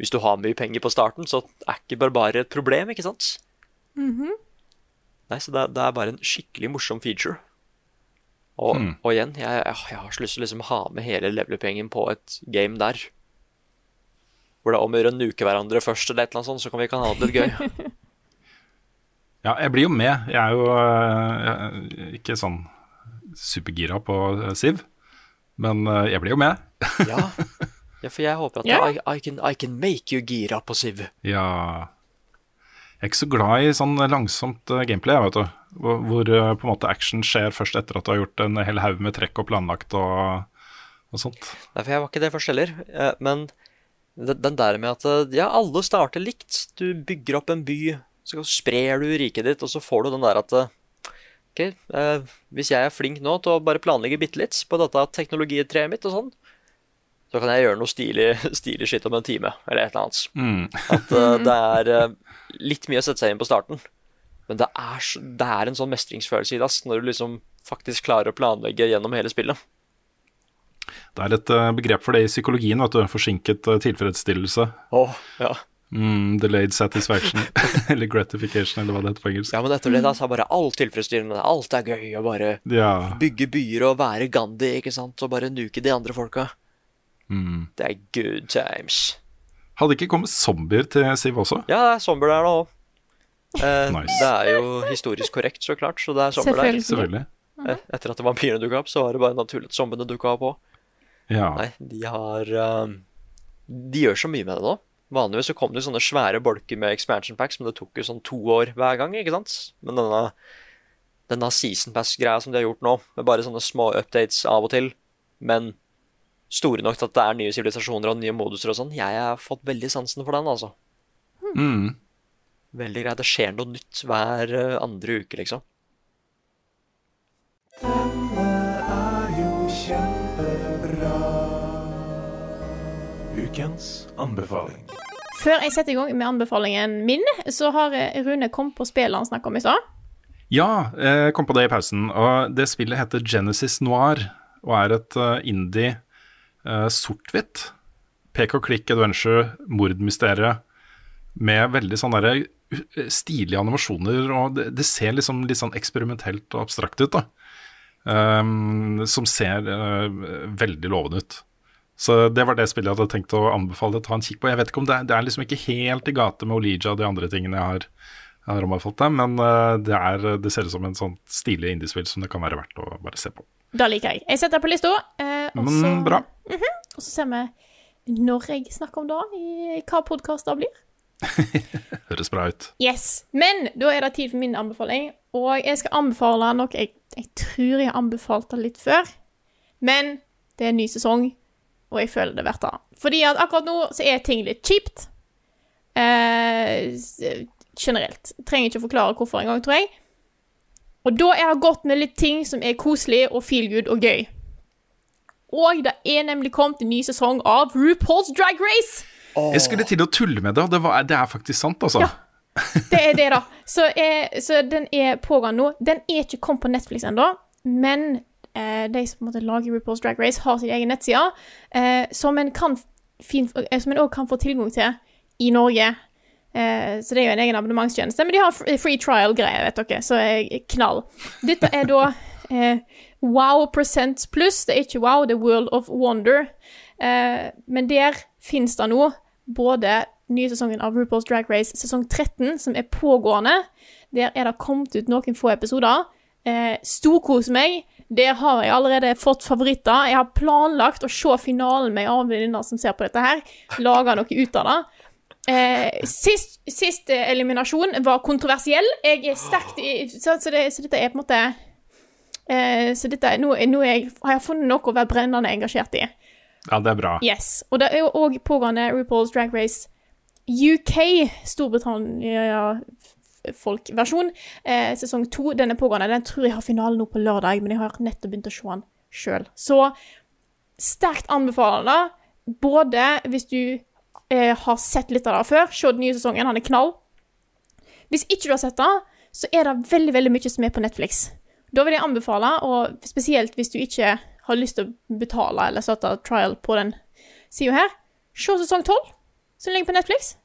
C: Hvis du har mye penger på starten, så er ikke barbarer et problem, ikke sant? Nei, så det, er- det er bare en skikkelig morsom feature. Og, og igjen, jeg, jeg, jeg har så lyst til å liksom ha med hele levelup-gjengen på et game der. Hvor det er om å gjøre å nuke hverandre først, eller et eller annet sånt, så kan vi kan ha det litt gøy.
B: Ja, jeg blir jo med. Jeg er jo eh, jeg er ikke sånn supergira på eh, Siv, men eh, jeg blir jo med.
C: Ja, ja for jeg håper at
A: yeah.
C: I, I, can, I can make you gira på Siv.
B: Ja Jeg er ikke så glad i sånn langsomt eh, gameplay, jeg vet du. Hvor, hvor eh, på en måte action skjer først etter at du har gjort en hel haug med trekk og planlagt og, og sånt.
C: Nei, for jeg var ikke det først heller. eh, Men den der med at ja, alle starter likt. Du bygger opp en by, så sprer du riket ditt, og så får du den der at Ok, eh, hvis jeg er flink nå til å bare planlegge bitte litt på dette teknologitreet mitt og sånn, så kan jeg gjøre noe stilig, stilig skitt om en time, eller et eller annet.
B: Mm.
C: At uh, det er uh, litt mye å sette seg inn på starten. Men det er, så- det er en sånn mestringsfølelse i det, når du liksom faktisk klarer å planlegge gjennom hele spillet.
B: Det er et eh, begrep for det i psykologien, vet du. Forsinket tilfredsstillelse.
C: Åh, ja.
B: Mm, delayed satisfaction. eller gratification, eller hva det heter på engelsk.
C: ja, men etter det da så er bare alt tilfredsstillende. Alt er gøy, og bare
B: Ja.
C: bygge byer og være Gandhi, ikke sant, og bare nuke de andre folka.
B: Mm.
C: Det er good times.
B: Hadde ikke kommet zombier til Siv også?
C: Ja, det er zombier der nå òg. Eh,
B: Nice.
C: Det er jo historisk korrekt, så klart, så det er somber der.
A: Selvfølgelig.
B: Selvfølgelig.
C: Eh, Etter at vampyrene dukka opp, så var det bare naturlig at zombiene dukka opp òg.
B: Ja.
C: Nei, de har um, De gjør så mye med det nå. Vanligvis så kom det sånne svære bolker med expansion packs, men det tok jo sånn to år hver gang, ikke sant? Men denne, denne season pass-greia som de har gjort nå, med bare sånne små updates av og til, men store nok til at det er nye sivilisasjoner og nye moduser og sånn, jeg har fått veldig sansen for den, altså.
B: Mm.
C: Veldig greit. Det skjer noe nytt hver eh, andre uke, liksom. Denne er jo kjempebra.
D: Ukens anbefaling.
A: Før jeg setter i gang med anbefalingen min, så har eh, Rune kommet på spillet han snakka om i stad.
B: Ja, jeg kom på det i pausen. Og det spillet heter Genesis Noir og er et indie uh, sort-hvitt. Pek og klikk adventure, mordmysteriet, med veldig sånn derre uh, stilige animasjoner. Og det, det ser liksom litt sånn eksperimentelt og abstrakt ut, da. Um, som ser uh, veldig lovende ut. Så det var det spillet jeg hadde tenkt å anbefale å ta en kikk på. Jeg vet ikke om det, det er liksom ikke helt i gate med Olija og de andre tingene jeg har, jeg har anbefalt deg, men uh, det, er, det ser ut som en sånn stilig indiespill som det kan være verdt å bare se på.
A: Det liker jeg. Jeg setter det på lista. Eh, og, så,
B: bra.
A: og så ser vi når jeg snakker om det, i hva podkast det blir.
B: Høres bra ut.
A: Yes. Men da er det tid for min anbefaling. Og jeg skal anbefale noe jeg, jeg tror jeg har anbefalt det litt før. Men det er en ny sesong, og jeg føler det er verdt det. Fordi at akkurat nå så er ting litt kjipt. Eh, generelt. Trenger ikke å forklare hvorfor engang, tror jeg. Og da er det godt med litt ting som er koselig og feel good og gøy. Og det er nemlig kommet en ny sesong av RuPaul's Drag Race.
B: Jeg skulle til å tulle med det, og det, var, det er faktisk sant, altså.
A: Ja. Det er det, da. Så, eh, så den er pågående nå. Den er ikke kommet på Netflix ennå, men eh, de som på en måte lager RuPaul's Drag Race, har sin egen nettside, eh, som en kan eh, kan få tilgang til i Norge. Eh, så det er jo en egen abonnementstjeneste, men de har free trial-greier, vet dere, så er knall. Dette er da eh, Wow Presents Pluss. Det er ikke Wow, det er World of Wonder. Eh, men der finnes det nå både nye sesongen av RuPaul's Drag Race sesong 13, som er pågående. Der er det kommet ut noen få episoder. Eh, Storkos meg. Der har jeg allerede fått favoritter. Jeg har planlagt å se finalen med annen venninne som ser på dette her. Lage noe ut av det. Eh, sist, sist eh, eliminasjon var kontroversiell. Jeg er sterkt i Så, så, det, så dette er på en måte eh, Så dette nå, nå jeg, har jeg funnet noe å være brennende engasjert i.
B: Ja, det er bra.
A: Yes. Og det er jo òg pågående RuPaul's Drag Race UK, Storbritannia-folk-versjon. Eh, sesong to. Den er pågående. Den tror jeg har finalen nå på lørdag, men jeg har nettopp begynt å se den sjøl. Så sterkt anbefalende. Både hvis du eh, har sett litt av det før, se den nye sesongen, han er knall. Hvis ikke du har sett det, så er det veldig veldig mye som er på Netflix. Da vil jeg anbefale, og spesielt hvis du ikke har lyst til å betale eller starte trial på den sida her, se sesong tolv, som ligger på Netflix.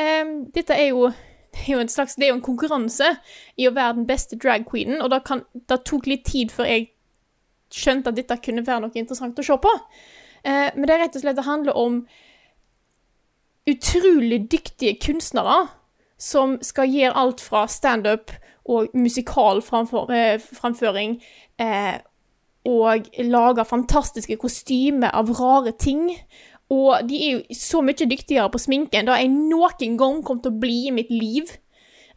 A: Em, dette er jo, det er jo en slags Det er jo en konkurranse i å være den beste drag queenen, og det, tok litt tid før jeg skjønte at dette kunne være noe interessant å se på. Eh, men det er rett og slett det handler om utrolig dyktige kunstnere som skal gjøre alt fra standup og musikal framfor, eh, framføring eh, og lage fantastiske kostymer av rare ting. Og de er jo så mye dyktigere på sminke enn det jeg noen gang kom til å bli i mitt liv.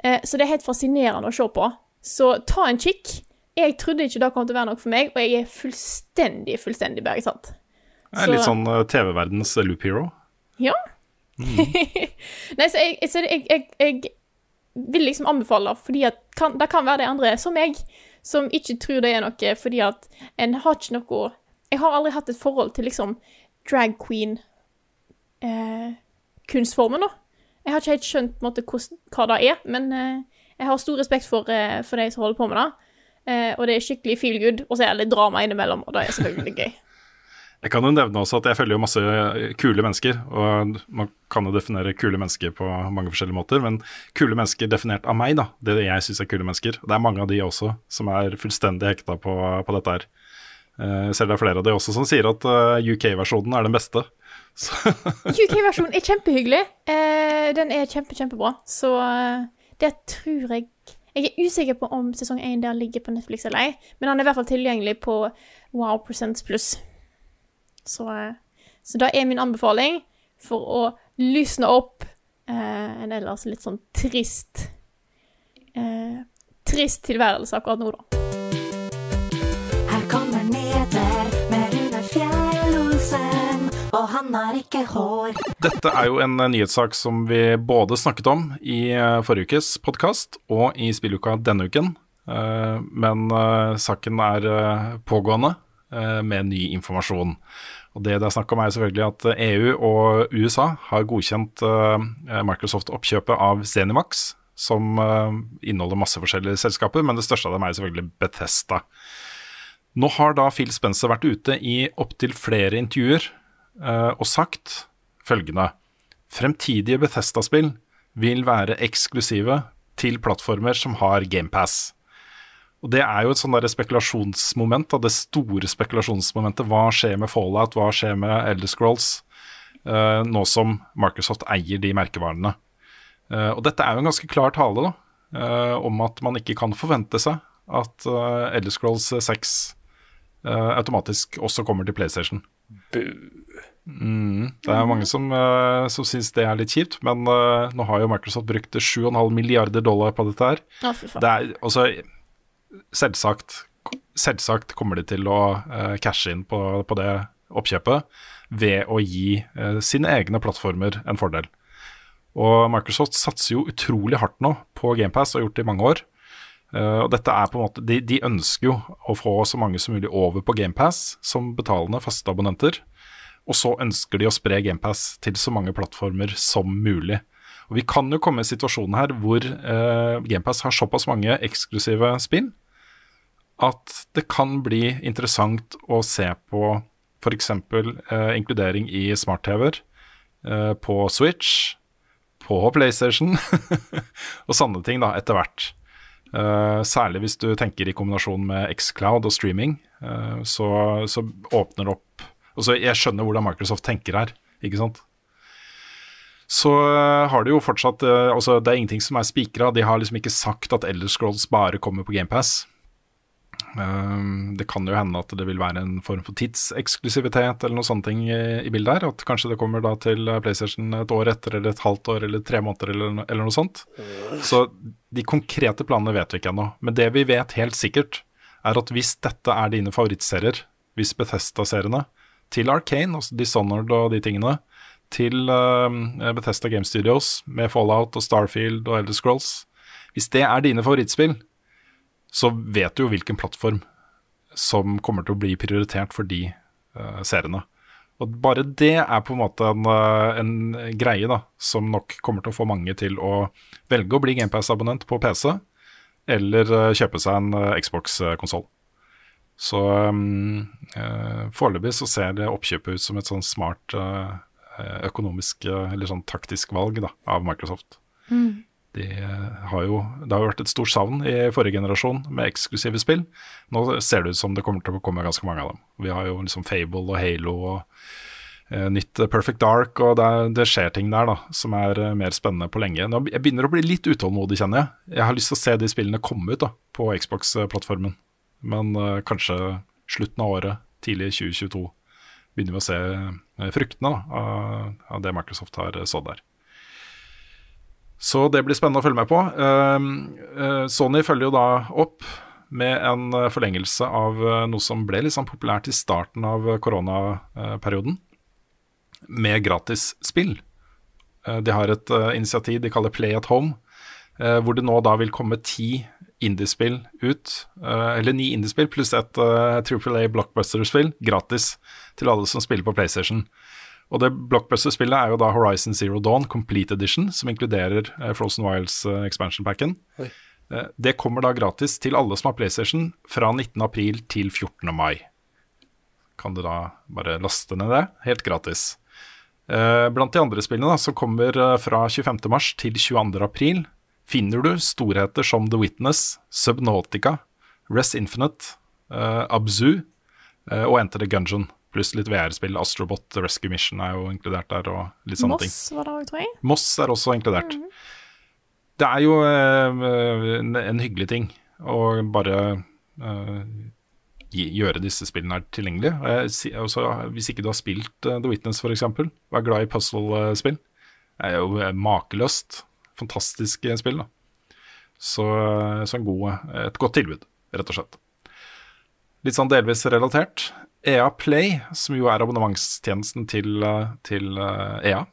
A: Eh, så det er helt fascinerende å se på. Så ta en kikk. Jeg trodde ikke det kom til å være noe for meg, og jeg er fullstendig, fullstendig
B: bergsatt. Er litt sånn uh, TV-verdens Loop Hero.
A: Ja. Nei, så jeg, så jeg, jeg, jeg vil liksom anbefale, fordi at det kan være de andre, som meg, som ikke tror det er noe, fordi at en har ikke noe Jeg har aldri hatt et forhold til liksom drag queen eh, da. Jeg har ikke helt skjønt måte, hva det er, men eh, jeg har stor respekt for, eh, for de som holder på med det. Eh, og det er skikkelig feel good, og så er det litt drama innimellom, og det er selvfølgelig gøy.
B: Jeg kan jo nevne også at jeg følger jo masse kule mennesker, og man kan jo definere kule mennesker på mange forskjellige måter, men kule mennesker definert av meg, da, det jeg syns er kule mennesker. Det er mange av de også som er fullstendig hekta på, på dette her. Selv Jeg ser det er flere av de også som sier at eh, UK-versjonen er den beste.
A: UK-versjonen er kjempehyggelig. Eh, den er kjempe, kjempebra. Så eh, det tror jeg Jeg er usikker på om sesong 1 der ligger på Netflix eller ei, men han er i hvert fall tilgjengelig på Wow Presents Pluss. Så, eh, så det er min anbefaling for å lysne opp eh, en ellers litt sånn trist eh, Trist tilværelse akkurat nå, da.
E: Her kommer Neder med Rune Fjell-Olsen, og han har ikke hår.
B: dette er jo en eh, nyhetssak som vi både snakket om i eh, forrige ukes podkast og i spilluka denne uken. Eh, Men saken er pågående eh, med ny informasjon. Og Det det er snakk om er selvfølgelig at eh, EU og USA har godkjent eh, Microsoft-oppkjøpet av Zenimax, som eh, inneholder masse forskjellige selskaper, men det største av dem er selvfølgelig Bethesda. Nå har da Phil Spencer vært ute i opptil flere intervjuer og sagt følgende Fremtidige Bethesda-spill vil være eksklusive til plattformer som har GamePass. Og Det er jo et sånn spekulasjonsmoment, da, det store spekulasjonsmomentet. Hva skjer med Fallout, hva skjer med Elder Scrolls, uh, nå som Microsoft eier de merkevarene. Uh, og dette er jo en ganske klar tale da, uh, om at man ikke kan forvente seg at uh, Elder Scrolls 6 eh, automatisk også kommer til PlayStation. Mm, det er mange som, uh, som syns det er litt kjipt, men nå har jo Microsoft brukt 7,5 milliarder dollar på dette her.
A: Faen.
B: Det er altså Selvsagt, selvsagt kommer de til å eh, cashe inn på, på det oppkjøpet ved å gi eh, sine egne plattformer en fordel. Og Microsoft satser jo utrolig hardt nå på GamePass og har gjort det i mange år. Uh, og dette er på en måte, de, de ønsker jo å få så mange som mulig over på GamePass som betalende faste abonnenter. Og så ønsker de å spre GamePass til så mange plattformer som mulig. Og Vi kan jo komme i situasjonen her hvor eh, GamePass har såpass mange eksklusive spill at det kan bli interessant å se på f.eks. Eh, inkludering i smart-TV-er eh, på Switch, på PlayStation og sånne ting da, etter hvert. Eh, særlig hvis du tenker i kombinasjon med Xcloud og streaming, eh, så, så åpner det opp altså, Jeg skjønner hvordan Microsoft tenker her, ikke sant? Så eh, har de jo fortsatt eh, altså Det er ingenting som er spikra. De har liksom ikke sagt at Elder Scrolls bare kommer på GamePass. Ehm, Det kan jo hende at det vil være en form for tidseksklusivitet eller noe sånne ting i, i bildet her. At kanskje det kommer da til PlayStation et år etter, eller et halvt år, eller tre måneder, eller, eller noe sånt. Så de konkrete planene vet vi ikke ennå. Men det vi vet helt sikkert, er at hvis dette er dine favorittserier, hvis Bethesda-seriene, til Arcane, altså Dishonored og de tingene, til uh, Bethesda Game Studios med Fallout og Starfield og Elder Scrolls Hvis det er dine favorittspill, så vet du jo hvilken plattform som kommer til å bli prioritert for de uh, seriene. Og bare det er på en måte en, eh, en greie da, som nok kommer til å få mange til å velge å bli GamePass-abonnent på PC, eller kjøpe seg en uh, Xbox-konsoll. Så um, uh, foreløpig så ser det oppkjøpet ut som et sånn smart eh, økonomisk, eh, eller sånn taktisk valg da, av Microsoft. De eh, har jo, det har jo vært et stort savn i forrige generasjon med eksklusive spill. Nå ser det ut som det kommer til å komme ganske mange av dem. Vi har jo liksom Fable og Halo og eh, nytt eh, Perfect Dark, og det, er, det skjer ting der da, som er eh, mer spennende på lenge. Nå, jeg begynner å bli litt utålmodig, kjenner jeg. Jeg har lyst til å se de spillene komme ut da, på Xbox-plattformen. Men eh, kanskje slutten av året, tidlig 2022, begynner vi å se eh, fruktene da, av, det Microsoft har eh, sådd der. Så det blir spennende å følge med på. Um, uh, Sony følger jo da opp med en forlengelse av noe som ble litt sånn populært i starten av koronaperioden, med gratis spill. De har et initiativ de kaller Play at Home, hvor det nå da vil komme ti indiespill ut, uh, eller ni indiespill pluss et uh, Triple A blockbuster-spill gratis til alle som spiller på PlayStation. Og det blockbuster-spillet er jo da Horizon Zero Dawn Complete Edition, som inkluderer eh, Frozen Wilds eh, expansion packen.
C: Oi.
B: Eh, det kommer da gratis til alle som har PlayStation fra 19. april til 14. mai. Kan du da bare laste ned det, helt gratis. Eh, blant de andre spillene da, som kommer eh, fra 25. mars til 22. finner du storheter som The Witness, Subnautica, Res Infinite, uh, Abzu uh, og Enter the Gungeon. Pluss litt VR-spill. Astrobot Rescue Mission er jo inkludert der, og litt sånne ting.
A: Moss var det òg, tror jeg.
B: Moss er også inkludert. Det er jo uh, en, en hyggelig ting å bare gjøre disse spillene her tilgjengelige. Også, hvis ikke du har spilt The Witness f.eks., og er glad i puzzle-spill, er jo makeløst. Fantastisk eh, spill. da. Så, så god, et godt tilbud, rett og slett. Litt sånn delvis relatert. EA Play, som jo er abonnementstjenesten til, til eh, EA,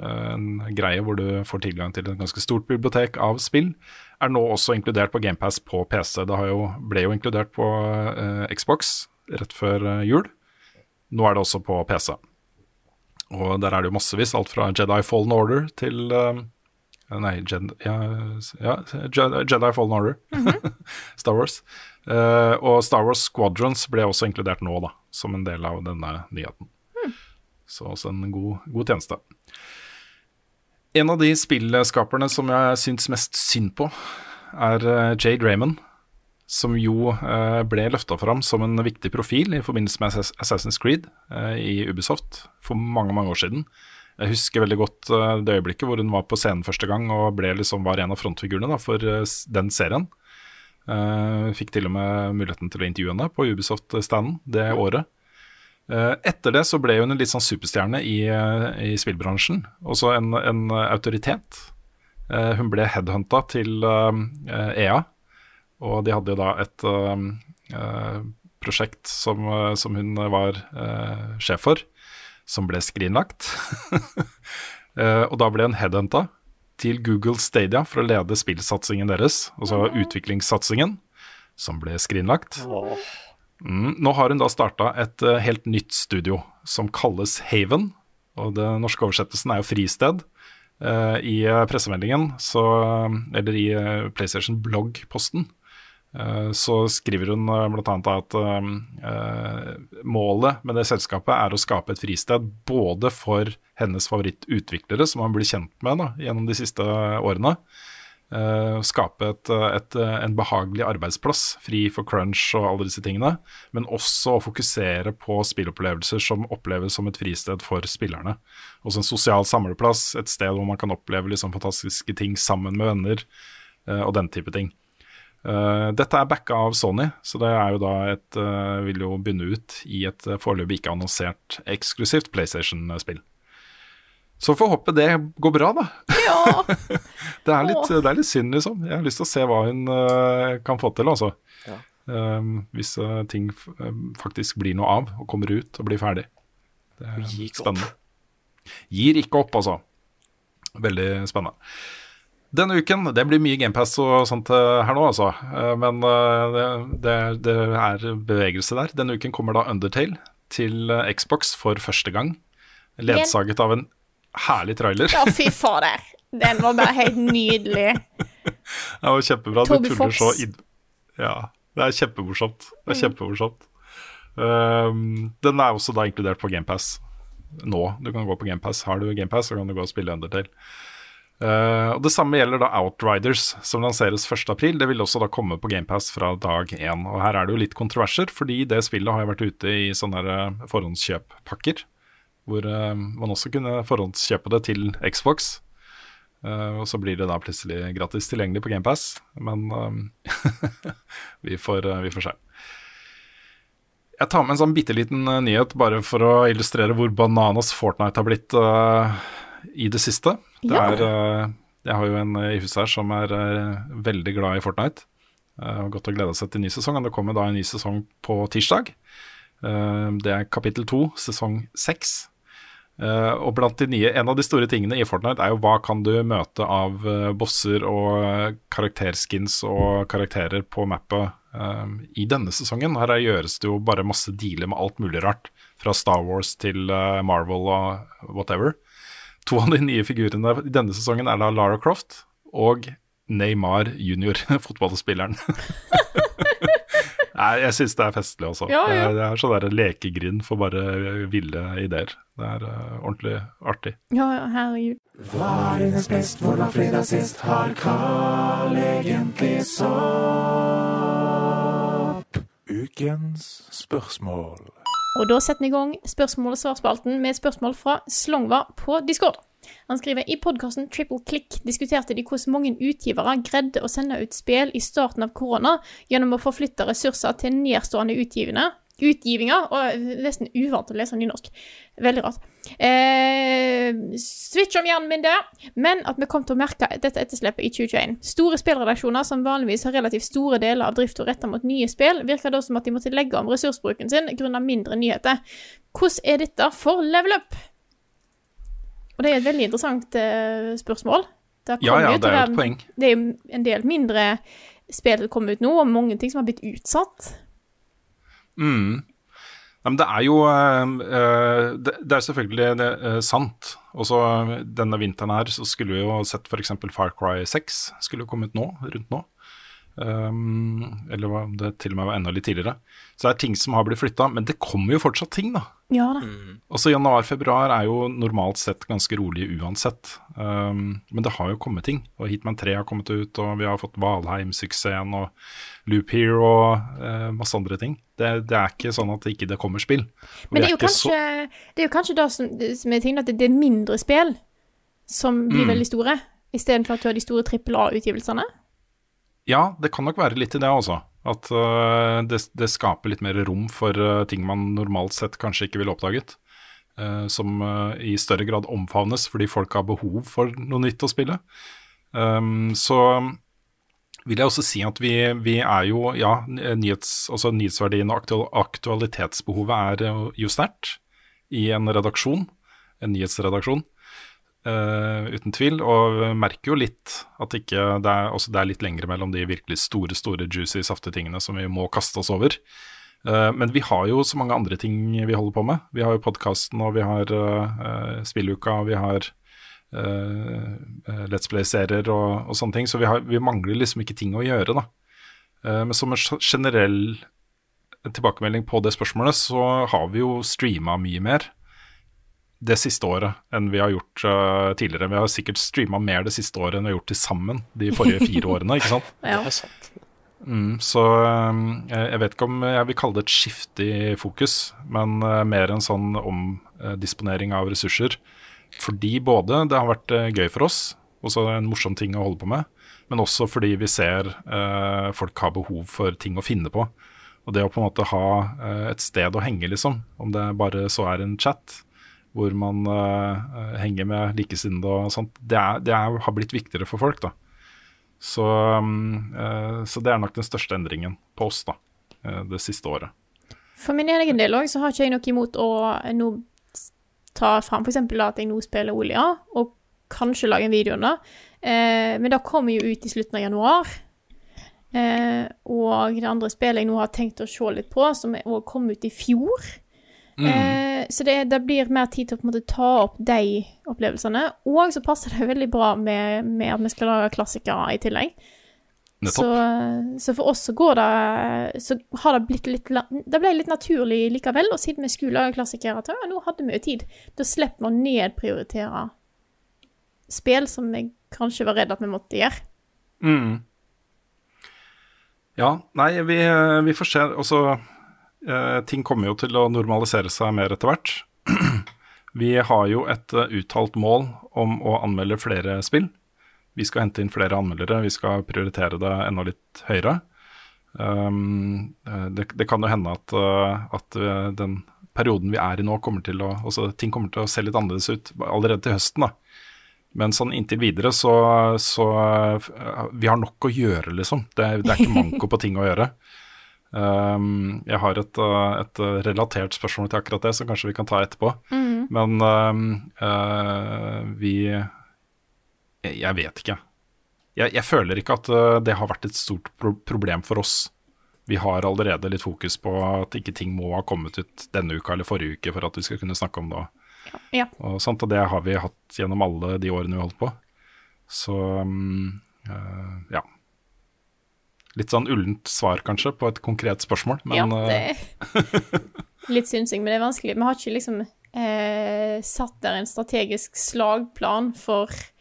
B: eh, en greie hvor du får tilgang til et ganske stort bibliotek av spill, er nå også inkludert på GamePass på PC. Det jo, ble jo inkludert på eh, Xbox rett før eh, jul. Nå er det også på PC. Og der er det jo massevis, alt fra Jedi Fallen Order til eh, Nei, Jedi, ja, Jedi, Fallen Order. Star Wars. Uh, og Star Wars Squadrons ble også inkludert nå, da, som en del av denne nyheten. Så også en god, god tjeneste. En av de spillskaperne som jeg syns mest synd på, er eh, Jade Raymond. Som jo uh, ble løfta fram som en viktig profil i forbindelse med Assassin's Creed uh, i Ubisoft for mange mange år siden. Jeg husker veldig godt eh, det øyeblikket hvor hun var på scenen første gang og liksom var en av frontfigurene for eh, den serien. Eh, fikk til og med muligheten til å intervjue henne på Ubisoft-standen det året. Etter det så ble hun en litt sånn superstjerne i, i spillbransjen. Også en, en autoritet. Hun ble headhunta til EA, og de hadde jo da et uh, prosjekt som, som hun var uh, sjef for, som ble skrinlagt. Eh, og da ble en headhunta til Google Stadia for å lede spillsatsingen deres, altså utviklingssatsingen, som ble skrinlagt. Mm, nå har hun da starta et eh, helt nytt studio som kalles Haven. Og den norske oversettelsen er jo fristed. Eh, I pressemeldingen, så, eller i PlayStation-bloggposten, så skriver hun uh, bl.a. at eh, eh, målet med det selskapet er å skape et fristed både for hennes favorittutviklere, som han blir kjent med da, gjennom de siste årene, Uh, skape et, et, en behagelig arbeidsplass, fri for crunch og alle disse tingene, men også å fokusere på spillopplevelser som oppleves som et fristed for spillerne. Også en sosial samleplass, et sted hvor man kan oppleve liksom fantastiske ting sammen med venner, uh, og den type ting. Eh, dette er backa av Sony, så det er jo da et uh, vil jo bunne ut i et uh, foreløpig ikke annonsert eksklusivt PlayStation-spill. Så får håpe det går bra, da.
A: Ja.
B: Det er litt, det er litt synd, liksom. Jeg har lyst til å se hva hun eh, kan få til, altså.
C: Ja.
B: Um, hvis eh, ting f eh, faktisk blir noe av, og kommer ut og blir ferdig. Det er spennende. Gir ikke opp, altså. Veldig spennende. Denne uken Det blir mye GamePass og sånt eh, her nå, altså. Eh, Men eh, det, det, det er bevegelse der. Denne uken kommer da Undertale til Xbox for første gang. Ledsaget av en herlig trailer.
A: ja, fy fader. Den var bare helt nydelig.
B: Det var kjempebra.
A: Toby Fox.
B: Ja, det er kjempemorsomt. Det er kjempemorsomt. Um, den er også da inkludert på GamePass nå. Du kan gå på GamePass. Har du GamePass, så kan du gå og spille Undertale. Uh, og Det samme gjelder da Outriders, som lanseres 1.4. Det vil også da komme på GamePass fra dag én. Og Her er det jo litt kontroverser, fordi det spillet har vært ute i sånne uh, forhåndskjøppakker. Hvor uh, man også kunne forhåndskjøpe det til Xbox. Uh, og så blir det da plutselig gratis tilgjengelig på GamePass. Men vi, får, vi får se. Jeg tar med en sånn bitte liten nyhet bare for å illustrere hvor bananas Fortnite har blitt i det siste. Det
A: Ja.
B: er, uh, jeg har jo en uh, i huset her som er uh, veldig glad i Fortnite. Uh, og godt å glede seg til ny sesong. Det kommer da en ny sesong på tirsdag. Det er kapittel to, sesong seks. Eh, og blant de nye, En av de store tingene i Fortnite er jo hva kan du møte av eh, bosser og eh, karakterskins og karakterer på mappet eh, i denne sesongen. Her er, gjøres det jo bare masse dealer med alt mulig rart. Fra Star Wars til eh, Marvel og whatever. To av de nye figurene i denne sesongen er da Lara Croft og Neymar junior, fotballspilleren. Nei, jeg syns det er festlig også.
A: Ja, ja.
B: Det er sånn der lekegrind for bare ville ideer. Det er uh, ordentlig artig.
A: Ja, ja, herregud.
D: Hva er dines best, hvordan fredag sist har Carl egentlig sopp? Ukens spørsmål.
A: Og da setter vi i gang spørsmål- og svarspalten med spørsmål fra Slongva på Discord. Han skriver i podkasten Triple Click diskuterte de hvordan mange utgivere greide å sende ut spill i starten av korona gjennom å forflytte ressurser til nedstående utgivende. Utgivinger, og nesten uvant å lese nynorsk. Veldig rart. Eh, switch om hjernen min der, men at vi kom til å merke dette etterslepet i 2021. Store spillredaksjoner som vanligvis har relativt store deler av drifta retta mot nye spill, virker da som at de måtte legge om ressursbruken sin grunnet mindre nyheter. Hvordan er dette for level up? Og det er et veldig interessant eh, spørsmål.
B: Ja, ja, det er jo et poeng.
A: Det er jo en del mindre spill som kommer ut nå, og mange ting som har blitt utsatt.
B: Mm. Ja, men det er jo eh, eh, det, det er selvfølgelig det, eh, sant. Og så eh, denne vinteren her så skulle vi jo sett f.eks. Far Cry 6 skulle jo kommet nå, rundt nå. Um, eller om det til og med var enda litt tidligere. Så det er ting som har blitt flytta, men det kommer jo fortsatt ting, da.
A: Ja da.
B: Også januar-februar er jo normalt sett ganske rolig uansett. Um, men det har jo kommet ting. Og Hitman 3 har kommet ut, og vi har fått Valheim-suksessen og Loop Here og uh, masse andre ting. Det, det er ikke sånn at det ikke kommer spill. Og
A: Men det er jo
B: kanskje,
A: kanskje det, er jo kanskje da som, som er tingen, at det, er mindre spill som blir
B: Mm.
A: veldig store, istedenfor at du har de store trippel A-utgivelsene.
B: Ja, det kan nok være litt i det også. At uh, det, det skaper litt mer rom for uh, ting man normalt sett kanskje ikke ville oppdaget. Uh, som i større grad omfavnes fordi folk har behov for noe nytt å spille. Um, så vil jeg også si at vi, vi er jo Ja, nyhets, altså nyhetsverdien og aktual, aktualitetsbehovet er jo- jo sterkt i en redaksjon, en nyhetsredaksjon. Uh, uten tvil, og merker jo litt at ikke det er, også det er litt lengre mellom de virkelig store, store, juicy, saftige tingene som vi må kaste oss over. Uh, men vi har jo så mange andre ting vi holder på med. Vi har jo podkasten, og vi har uh, spilluka, vi har eh, eh, Let's Play-serier og, og sånne ting. Så vi, har, vi mangler liksom ikke ting å gjøre, da. Eh, men som en generell tilbakemelding på det spørsmålet, så har vi jo streama mye mer det siste året enn vi har gjort uh, tidligere. Vi har sikkert streama mer det siste året enn vi har gjort til sammen de forrige fire årene, ikke sant.
A: Ja.
C: Det er sant.
B: Mm, så eh, jeg vet ikke om jeg vil kalle det et skifte i fokus, men eh, mer en sånn omdisponering av ressurser. Fordi både det har vært eh, gøy for oss å også en morsom ting å holde på med. Men også fordi vi ser eh, folk har behov for ting å finne på. Og det å på en måte ha eh, et sted å henge, liksom, om det bare så er en chat hvor man eh, henger med likesinnede og sånt, det, er, det er, har blitt viktigere for folk, da. Så, mm, eh, så det er nok den største endringen på oss, da, eh, det siste året.
A: For min egen del òg, så har ikke jeg noe imot å nå ta fram f.eks. at jeg nå spiller Olia, og kanskje lage en video om det. Eh, men det kommer jo ut i slutten av januar. Eh, og det andre spillet jeg nå har tenkt å se litt på, som òg kom ut i fjor. Eh, så det, det blir mer tid til å måte ta opp de opplevelsene. Og så passer det veldig bra med, med at vi skal lage klassikere i tillegg. Så, så for oss så går det Så har det blitt litt Det ble litt naturlig likevel, og siden vi skulle klassikere, ja, nå hadde vi jo tid. Da slipper vi å nedprioritere spill som vi kanskje var redd at vi måtte gjøre.
B: Mm. Ja, nei, vi, vi får se. Eh, ting kommer jo til å normalisere seg mer etter hvert. vi har jo et eh, uttalt mål om å anmelde flere spill. Vi skal hente inn flere anmeldere, vi skal prioritere det enda litt høyere. Um, eh, det, det kan jo hende at, eh, at eh, den perioden vi er i nå, kommer til å altså, Ting kommer til å se litt annerledes ut allerede til høsten. da. Men sånn inntil videre så, så Vi har nok å gjøre, liksom. Det, det er ikke manko på ting å gjøre. Um, jeg har et, et relatert spørsmål til akkurat det, som kanskje vi kan ta etterpå. Men um, uh, vi jeg, jeg vet ikke. Jeg, jeg føler ikke at uh, det har vært et stort pro problem for oss. Vi har allerede litt fokus på at ikke ting må ha kommet ut denne uka eller forrige uke for at vi skal kunne snakke om det.
A: Ja.
B: Og, sant? og det har vi hatt gjennom alle de årene vi holdt på. Så um, uh, ja. Litt sånn ullent svar kanskje på et konkret spørsmål, men
A: ja, det er litt synsing, men det er vanskelig. Vi har ikke liksom eh, satt der en strategisk slagplan for eh,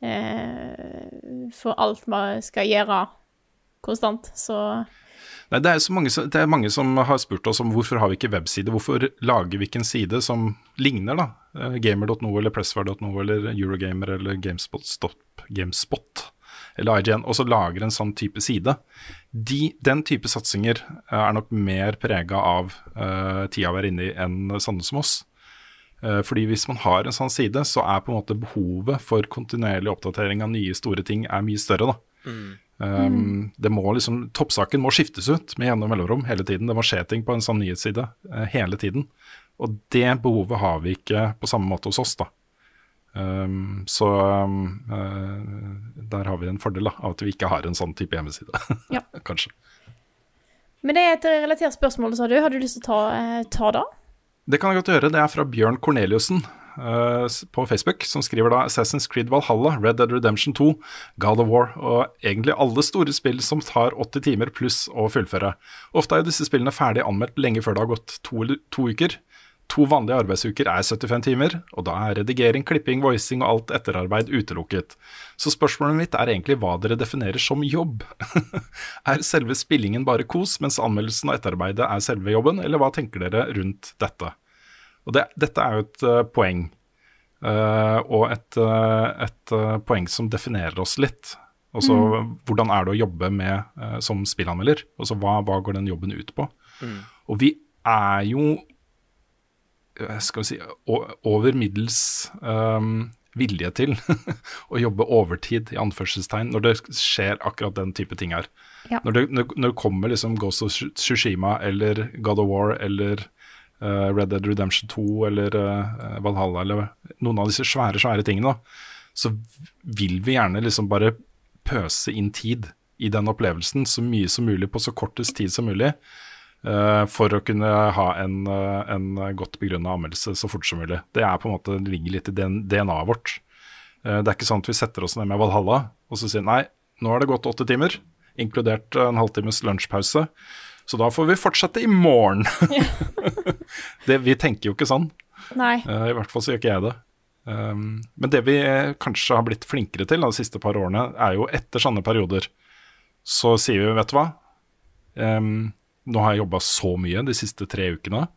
A: for alt vi skal gjøre konstant, så
B: Nei, det er, mange, det er mange som har spurt oss om hvorfor har vi ikke webside. Hvorfor lager vi ikke en side som ligner, da? Eh, Gamer.no eller Pressfire.no eller Eurogamer eller Gamespot, Stop, Gamespot eller IGN, og så lager en sånn type side. De, den type satsinger eh, er nok mer prega av uh, tida vi er inne i enn sånne som oss. Eh, Fordi hvis man har en sånn side, så er på en måte behovet for kontinuerlig oppdatering av nye store ting er mye større, da. Um, det må liksom, Toppsaken må skiftes ut med gjennom mellomrom hele tiden. Det må skje ting på en sånn nyhetsside uh, hele tiden. Og det behovet har vi ikke på samme måte hos oss, da. Um, så um, uh, der har vi en fordel da, av at vi ikke har en sånn type hjemmeside.
A: Ja.
B: Kanskje.
A: Men det er et relatert spørsmål, sa du. Har du lyst til å ta, eh, ta det?
B: Det kan jeg godt gjøre. Det er fra Bjørn Corneliussen uh, på Facebook, som skriver da Assassin's Creed Valhalla, Red Dead Redemption 2, God of War og egentlig alle store spill som tar 80 timer pluss å fullføre. Ofte er jo disse spillene ferdig anmeldt lenge før det har gått to, to uker. To vanlige arbeidsuker er 75 timer, og da er redigering, klipping, voicing og alt etterarbeid utelukket. Så spørsmålet mitt er egentlig hva dere definerer som jobb. er selve spillingen bare kos, mens anmeldelsen og etterarbeidet er selve jobben, eller hva tenker dere rundt dette? Og det, dette er jo et uh, poeng, uh, og et, uh, et poeng som definerer oss litt. Altså, Hvordan er det å jobbe med som spillanmelder? Altså, hva, hva går den jobben ut på? Og vi er jo skal vi si, over middels um, vilje til å jobbe overtid, i anførselstegn, når det skjer akkurat den type ting her.
A: Ja.
B: Når, det, når, når det kommer liksom Ghost of Tsushima eller God of War eller uh, Red Dead Redemption 2 eller uh, Valhalla eller noen av disse svære, svære tingene, så vil vi gjerne liksom bare pøse inn tid i den opplevelsen så mye som mulig på så kortest tid som mulig. Eh, for å kunne ha en, eh, en godt begrunna anmeldelse så fort som mulig. Det er på en måte, det ligger litt i DNA-et vårt. Eh, det er ikke sånn at vi setter oss ned med Valhalla og så sier nei, nå har det gått åtte timer, inkludert en halvtimes lunsjpause. Så da får vi fortsette i morgen. det, vi tenker jo ikke sånn.
A: Nei.
B: I hvert fall så gjør ikke jeg det. Um, men det vi kanskje har blitt flinkere til de siste par årene, er jo etter sånne perioder, så sier vi, vet du hva Em, Nå har jeg jobba så mye de siste tre ukene.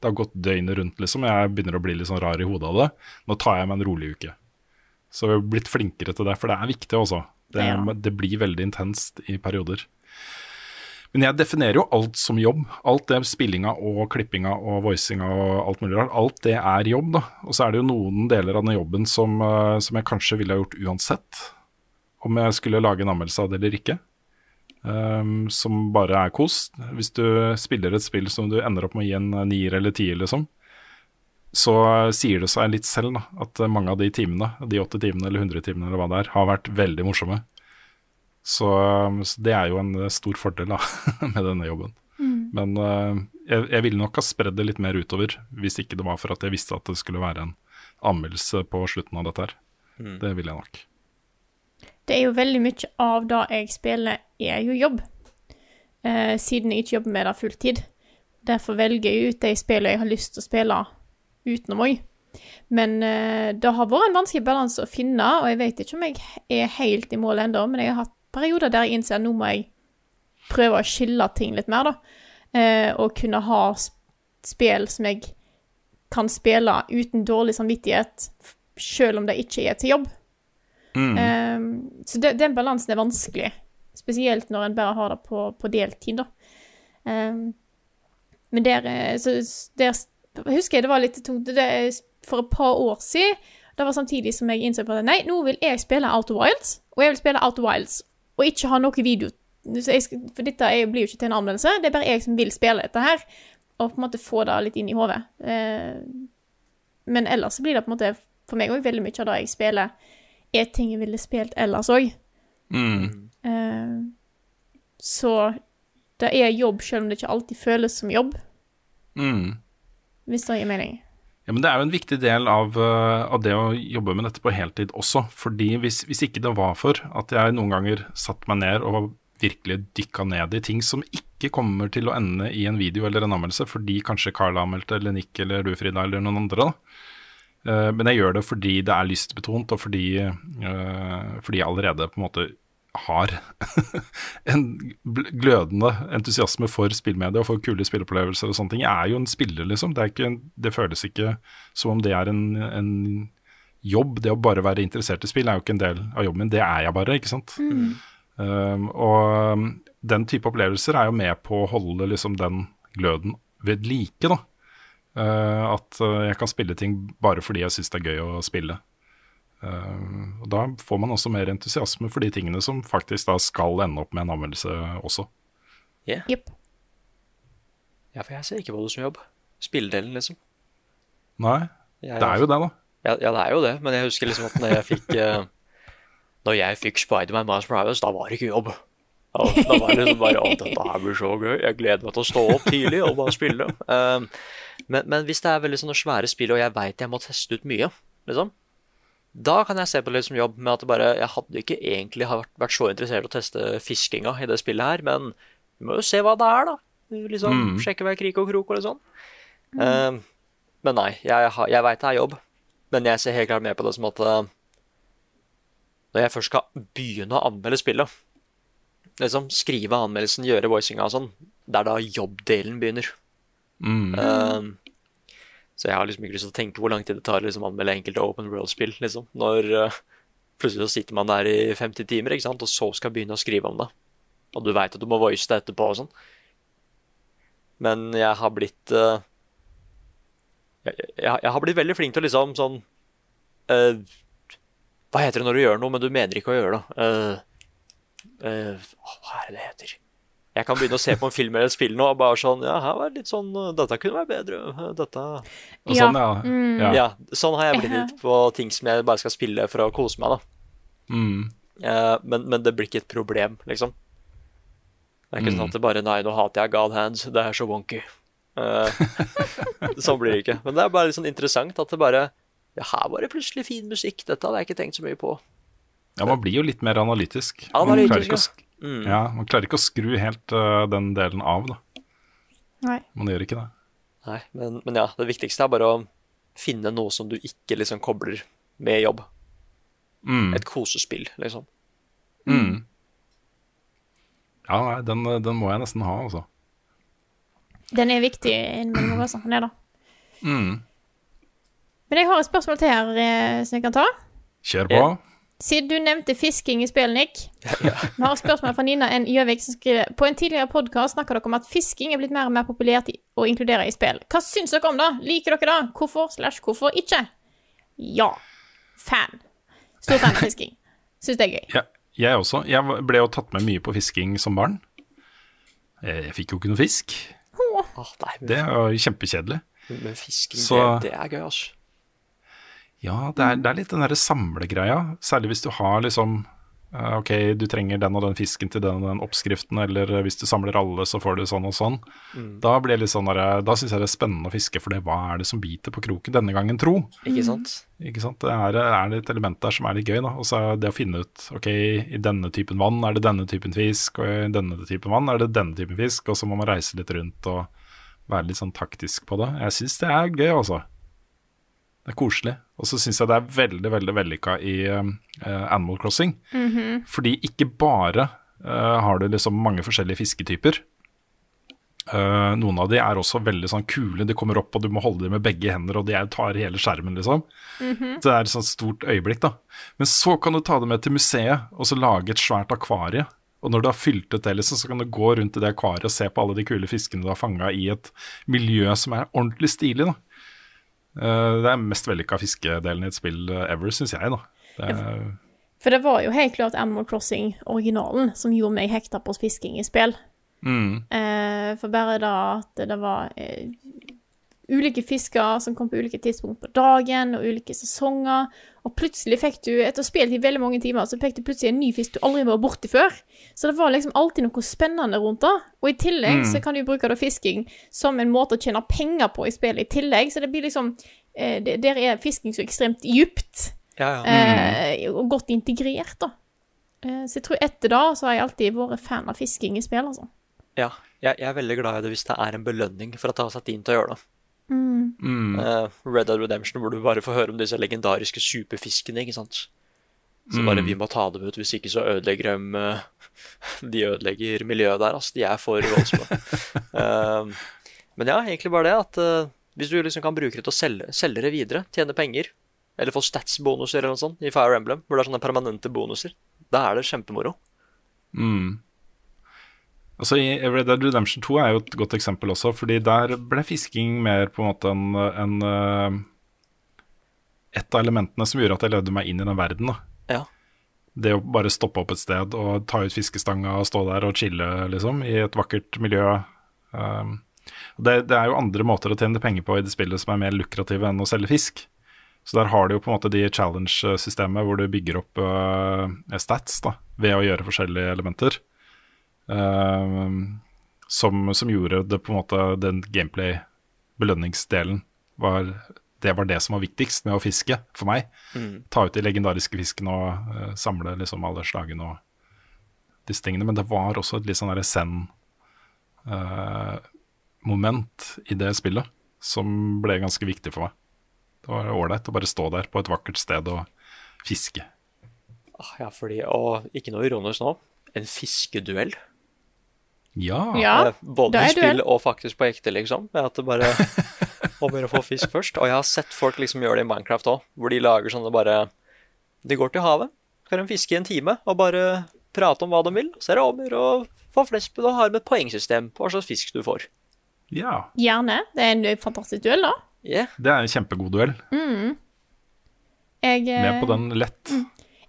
B: Det har gått døgnet rundt, liksom. Jeg begynner å bli litt sånn rar i hodet av det. Nå tar jeg meg en rolig uke. Så vi har blitt flinkere til det, for det er viktig også. Det,
A: Ja.
B: det blir veldig intenst i perioder. Men jeg definerer jo alt som jobb. Alt det spillinga og klippinga og voicinga og alt mulig rart. Alt det er jobb, da. Og så er det jo noen deler av den jobben som, eh, som jeg kanskje ville ha gjort uansett. Om jeg skulle lage en anmeldelse av det eller ikke. Um, som bare er kos. Hvis du spiller et spill som du ender opp med å gi en eh, nier eller tier, liksom, så eh, sier det seg litt selv da, at eh, mange av de timene, de åtte timene eller hundre timene eller hva det er, har vært veldig morsomme. Så, um, så det er jo en stor fordel da, med denne jobben. Men uh, jeg, jeg ville nok ha spredd det litt mer utover, hvis ikke det var for at jeg visste at det skulle være en anmeldelse på slutten av dette her. Det ville jeg nok.
A: Det er jo veldig mye av det jeg spiller, er jo jobb. Eh, siden jeg ikke jobber med det fulltid. Derfor velger jeg ut de spillene jeg har lyst til å spille utenom òg. Men eh, det har vært en vanskelig balanse å finne, og jeg vet ikke om jeg er helt i mål ennå, men jeg har hatt perioder der jeg innser at nå må jeg prøve å skille ting litt mer, da. Eh, og kunne ha spill som jeg kan spille uten dårlig samvittighet, selv om det ikke er til jobb. Um, så den balansen er vanskelig, spesielt når en bare har det på, på deltid, da. Um, men der, eh, så, der husker jeg det var litt tungt det, for et par år siden. Det var samtidig som jeg innså at nei, nå vil jeg spille Out of Wilds, og jeg vil spille Out of Wilds, og ikke ha noe video. Skal, for dette blir jo ikke til en anmeldelse, det er bare jeg som vil spille dette her, og på en måte få det litt inn i hodet. Eh, men ellers blir det på en måte for meg òg veldig mye av det jeg spiller, er ting jeg ville spilt ellers òg. Eh, så det er jobb, selv om det ikke alltid føles som jobb,
B: Mm.
A: hvis det gir mening.
B: Ja, men Det er jo en viktig del av, eh, av det å jobbe med dette på heltid også. fordi hvis, hvis ikke det var for at jeg noen ganger satte meg ned og virkelig dykka ned i ting som ikke kommer til å ende i en video eller en anmeldelse, fordi kanskje Carl anmeldte, eller Nick eller du, Frida, eller noen andre. da. Eh, men jeg gjør det fordi det er lystbetont, og fordi, eh, fordi jeg allerede på en måte har en glødende entusiasme for spillmedia og for kule spilleopplevelser og sånne ting. Jeg er jo en spiller, liksom. Det, en- det føles ikke som om det er en, en jobb. Det å bare være interessert i spill er jo ikke en del av jobben min. Det er jeg bare, ikke sant. Um, og um, den type opplevelser er jo med på å holde liksom den gløden ved like, da. Uh, at uh, jeg kan spille ting bare fordi jeg syns det er gøy å spille. Uh, og Da får man også mer entusiasme for de tingene som faktisk da skal ende opp med en anmeldelse også.
A: Jepp.
C: Ja, for jeg ser ikke på det som jobb. Spilledelen, liksom.
B: Nei,
C: Jeg,
B: det er jo det, da.
C: Ja, ja, det er jo det, men jeg husker liksom at når jeg fikk uh, Når jeg fikk Spiderman Miles Morales, da var det ikke jobb. Ja, da var det liksom bare Å, dette her blir så gøy. Jeg gleder meg til å stå opp tidlig og bare spille. Um, men, men hvis det er veldig sånne svære spill, og jeg veit jeg må teste ut mye, liksom da kan jeg se på det som jobb med at det bare, jeg hadde ikke egentlig vært, vært så interessert i å teste fiskinga i det spillet her, men vi må jo se hva det er, da. Liksom, Sjekke hver krik og krok og litt sånn. Um, men nei, jeg, jeg veit det er jobb, men jeg ser helt klart mer på det som at uh, når jeg først skal begynne å anmelde spillet, liksom skrive anmeldelsen, gjøre voicinga og sånn, det er da jobbdelen begynner.
B: Mm.
C: Um, så jeg har liksom ikke lyst til å tenke hvor lang tid det tar å liksom, anmelde enkelte open world-spill. Liksom. Når uh, plutselig så sitter man der i 50 timer, ikke sant? og så skal begynne å skrive om det. Og du veit at du må voice det etterpå og sånn. Men jeg har blitt uh, jeg, jeg, jeg har blitt veldig flink til å liksom sånn uh, Hva heter det når du gjør noe, men du mener ikke å gjøre det? Uh, uh, hva er det det heter? Jeg kan begynne å se på en film eller et spill nå og bare sånn Ja, her var det litt sånn uh, Dette kunne vært bedre. uh, Dette
B: Og sånn, ja. ja.
C: Ja, sånn har jeg blitt litt på ting som jeg bare skal spille for å kose meg, da.
B: Mm.
C: Uh, men, men det blir ikke et problem, liksom. Det er ikke sånn at det bare Nei, nå hater jeg God Hands. Det er så wonky. Uh, sånn blir det ikke. Men det er bare litt sånn interessant at det bare Ja, her var det plutselig fin musikk. Dette hadde jeg ikke tenkt så mye på.
B: Ja, man blir jo litt mer analytisk. Man
C: Analytisk,
B: klarer ikke å,
C: Mm.
B: ja, man klarer ikke å skru helt uh, den delen av, da.
A: Nei.
B: Man gjør ikke det.
C: Nei, men, men ja, det viktigste er bare å finne noe som du ikke liksom kobler med jobb.
B: Mm.
C: Et kosespill, liksom.
B: Mm. Ja, nei, den, den må jeg nesten ha, altså.
A: Den er viktig innimellom altså. Den er det.
B: Mm.
A: Men jeg har et spørsmål til her eh, som jeg kan ta.
B: Kjør på.
A: Siden du nevnte fisking i spillet, Nick. Vi har spørsmål fra Nina N. Gjøvik som skriver På en tidligere podkast snakka dere om at fisking er blitt mer og mer populært å inkludere i spill. Hva syns dere om det? Liker dere det? Hvorfor slash hvorfor ikke? Ja. Fan. Stor fan av fisking. Syns det er gøy.
B: Ja, jeg også. Jeg ble jo tatt med mye på fisking som barn. Jeg, jeg fikk jo ikke noe fisk.
C: Oh. nei, men,
B: Det var kjempekjedelig.
C: men fisking,
B: Så-
C: det, det er gøy, altså.
B: Ja, det er, det er litt den derre samlegreia. Særlig hvis du har liksom eh, Ok, du trenger den og den fisken til den og den oppskriften, eller eh, hvis du samler alle, så får du sånn og sånn. Da blir det litt sånn der, Da syns jeg det er spennende å fiske, for det, hva er det som biter på kroken denne gangen, tro?
C: Ikke sant?
B: Ikke sant? Det er, er det et element der som er litt gøy, da. Og så det å finne ut ok, i denne typen vann er det denne typen fisk, og i denne typen vann er det denne typen fisk, og så må man reise litt rundt og være litt sånn taktisk på det. Jeg syns det er gøy, altså. Det er koselig. Og så syns jeg det er veldig, veldig vellykka i eh, Animal Crossing. Fordi ikke bare eh, har du liksom mange forskjellige fisketyper. Uh, noen av de er også veldig sånn kule. De kommer opp, og du må holde dem med begge hender, og de er, tar hele skjermen, liksom. Det er et sånt stort øyeblikk, da. Men så kan du ta det med til museet, og så lage et svært akvarie. Og når du har fylt ut det, liksom, så kan du gå rundt i det akvariet og se på alle de kule fiskene du har fanga i et miljø som er ordentlig stilig, da. Eh, det er mest vellykka fiskedelen i et spill ever, syns jeg, da. Det er,
A: For det var jo helt klart Animal Crossing-originalen som gjorde meg hekta på fisking i spill.
B: mm,
A: Eh, for bare da at det var eh, ulike fisker som kom på ulike tidspunkt på dagen, og ulike sesonger. Og plutselig fikk du, etter å ha spilt i veldig mange timer, så fikk du plutselig en ny fisk du aldri var borti før. Så det var liksom alltid noe spennende rundt det. Og i tillegg så kan du bruke da fisking som en måte å tjene penger på i spillet i tillegg. Så det blir liksom eh, det, Der er fisking så ekstremt djupt.
C: Ja, ja.
A: Eh, og godt integrert, da. Eh, så jeg tror etter da så har jeg alltid vært fan av fisking i spill, altså.
C: ja. Jeg, jeg er veldig glad i det hvis det er en belønning for at det har satt inn til å gjøre det.
B: Mm,
C: Uh, Red Dead Redemption, hvor du bare får høre om disse legendariske superfiskene, ikke sant. Så bare vi må ta dem ut, hvis ikke så ødelegger de eh, De ødelegger miljøet der, altså. De er for voldsomme. uh, men ja, egentlig bare det at uh, hvis du liksom kan bruke det til å selge, selge det videre, tjene penger, eller få stats-bonuser eller noe sånt i Fire Emblem, hvor det er sånne permanente bonuser, da er det kjempemoro.
B: mm. Altså i Red Dead Redemption 2 er jo et godt eksempel også, fordi der ble fisking mer på en måte enn en eh, Et av elementene som gjorde at jeg levde meg inn i den verden.
C: Ja.
B: Det å bare stoppe opp et sted og ta ut fiskestanga og stå der og chille, liksom, i et vakkert miljø. Um, det, det er jo andre måter å tjene penger på i det spillet som er mer lukrative enn å selge fisk. Så der har du jo på en måte de challenge-systemet hvor du bygger opp uh, stats da, ved å gjøre forskjellige elementer. Um, som, som gjorde det på en måte den gameplay-belønningsdelen var det var det som var viktigst med å fiske for meg. Ta ut de legendariske fiskene og uh, samle liksom alle slagene og disse tingene. Men det var også et litt sånn zen-moment i det spillet som ble ganske viktig for meg. Det var ålreit å bare stå der på et vakkert sted og fiske.
C: Ah, Ja, fordi, og ikke noe ironisk nå, en fiskeduell.
B: Ja.
A: Ja,
C: Eh, Både i spill og faktisk på ekte, liksom. Ved at det bare å begynne å få fisk først. Og jeg har sett folk liksom gjøre det i Minecraft òg, hvor de lager sånne bare De går til havet, kan de fiske i en time og bare prate om hva de vil. Så er det over å få flest og har med et poengsystem på hva slags fisk du får.
B: ja.
A: Gjerne. Det er en fantastisk duell, da.
C: Yeah.
B: Det er en kjempegod duell.
A: Jeg, eh,
B: Med på den lett.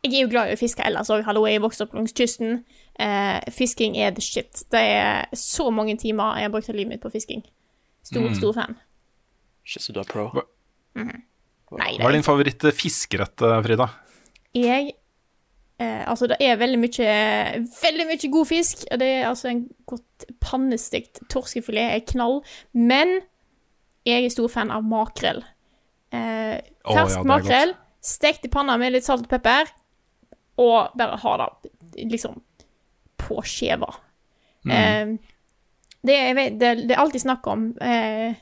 A: jeg er jo glad i å fiske ellers òg. Hallo, jeg er vokst opp langs kysten. Eh, fisking er the shit. Det er så mange timer jeg har brukt av livet mitt på fisking. Stor,
B: Mm.
A: stor fan.
C: Shit, så du er pro.
B: Hva-
A: Nei,
B: Hva er din favoritt-fiskerett, eh, Frida?
A: jeg eh, Altså, det er veldig mye Veldig mye god fisk. og Det er altså en godt pannestekt torskefilet er knall. Men jeg er stor fan av makrell. Eh, fersk
B: oh, ja,
A: makrell, stekt i panna med litt salt og pepper, og bare ha det liksom på Mm. Eh, det, jeg vet, det, det er alltid snakk om eh,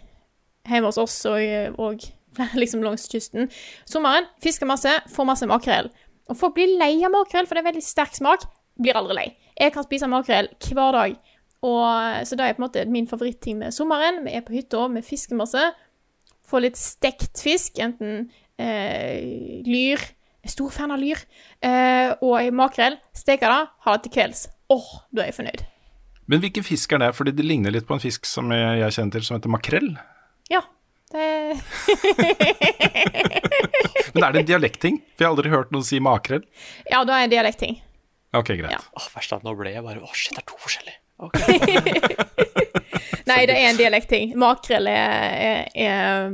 A: hjemme hos oss og, og liksom langs kysten. Sommeren fisker masse, får masse makrell. Og folk blir lei av makrell, for det er veldig sterk smak. Blir aldri lei. Jeg kan spise makrell hver dag. Og, så det er på en måte min favoritting med sommeren. Vi er på hytta, vi fisker masse. Får litt stekt fisk, enten eh, lyr, stor fan av lyr. Eh, og makrell, Steker det, har det til kvelds. Åh, da er jeg fornøyd.
B: Men hvilken fisk er det? Fordi det ligner litt på en fisk som jeg, jeg kjenner til som heter makrell.
A: Ja. Det
B: Men er det en dialektting? For jeg har aldri hørt noen si makrell.
A: Ja, du er en dialektting.
B: Ok, greit.
A: Ja.
C: Åh, verst at nå ble jeg bare Å, shit, det er to forskjellige. Okay.
A: Nei, det er en dialektting. Makrell er, er, er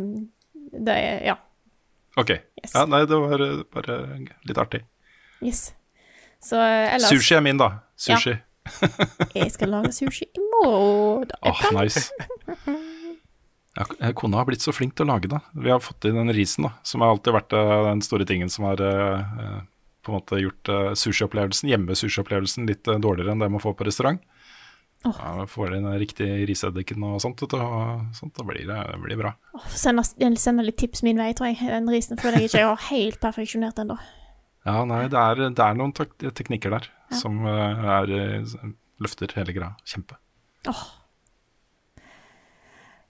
A: Det er Ja.
B: Ok.
A: Yes.
B: Ja, nei, det var eh, bare litt artig.
A: Yes. Så eh, ellers
B: Sushi er min, da. Sushi.
A: Jeg skal lage sushi i morgen.
B: Åh,
A: oh,
B: nice. Ja, eh, kona har blitt så flink til å lage det. Vi har fått inn den risen, da, som har alltid vært eh, den store tingen som har eh, på en måte gjort sushiopplevelsen, hjemmesushiopplevelsen litt dårligere enn det man får på restaurant. Ja, får den riktige riseddiken og sånt, og sånt, da blir det, det blir bra.
A: Oh, send litt tips min vei, tror jeg. Den risen føler jeg ikke jeg har helt perfeksjonert ennå.
B: Ja, nei, det er, det er noen teknikker der som eh, er, eh, løfter hele greia. Kjempe.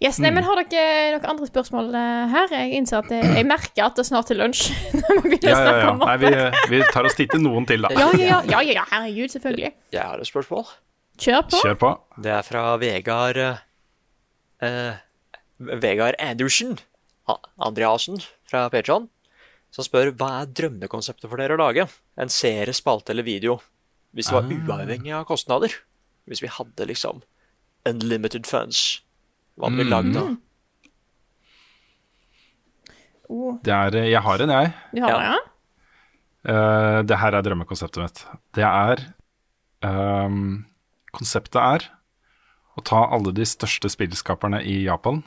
A: Yes, nei, men Har dere noen andre spørsmål eh, her? Jeg innser at jeg, jeg merker at det snart er lunsj. når vi
B: Ja, ja, ja.
A: om
B: Nei, vi, vi tar oss tid til noen til, da.
A: Ja, ja, ja, ja, ja, ja, herregud, selvfølgelig.
C: Jeg har et spørsmål.
A: Kjør på.
B: Kjør på.
C: Det er fra Vegard eh, Vegard Andersen Andreassen fra Patreon, som spør hva er drømmekonseptet for dere å lage? En serie, spalte eller video? Hvis det var uavhengig av kostnader? Hvis vi hadde liksom unlimited funds? Hva hadde vi lagd da?
A: Oh,
B: Det er, eh, jeg har en, jeg.
A: du har
C: Ja.
A: det, ja?
B: Uh, det her er drømmekonseptet mitt. Det er um, Konseptet er å ta alle de største spillskaperne i Japan.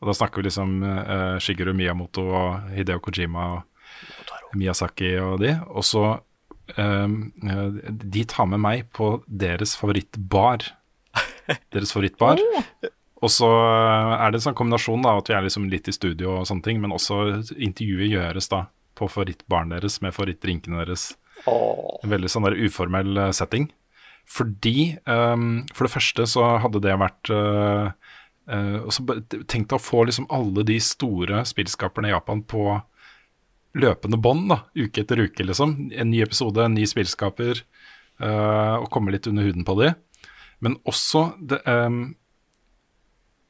B: Og da snakker vi liksom uh, Shigeru Miyamoto og Hideo Kojima og Miyazaki og de. Og så ehm, eh, De tar med meg på deres favorittbar. Deres favorittbar. Og så er det en sånn kombinasjon da, at vi er liksom litt i studio og sånne ting, men også intervjuet gjøres da på favorittbaren deres med favorittdrinkene deres.
C: Oh.
B: En veldig sånn der uformell eh, setting. Fordi um, For det første så hadde det vært uh, eh, og så bare Tenk deg å få liksom alle de store spillskaperne i Japan på løpende bånd, da, uke etter uke, liksom. En ny episode, en ny spillskaper, Uh, og komme litt under huden på de. Men også det, um,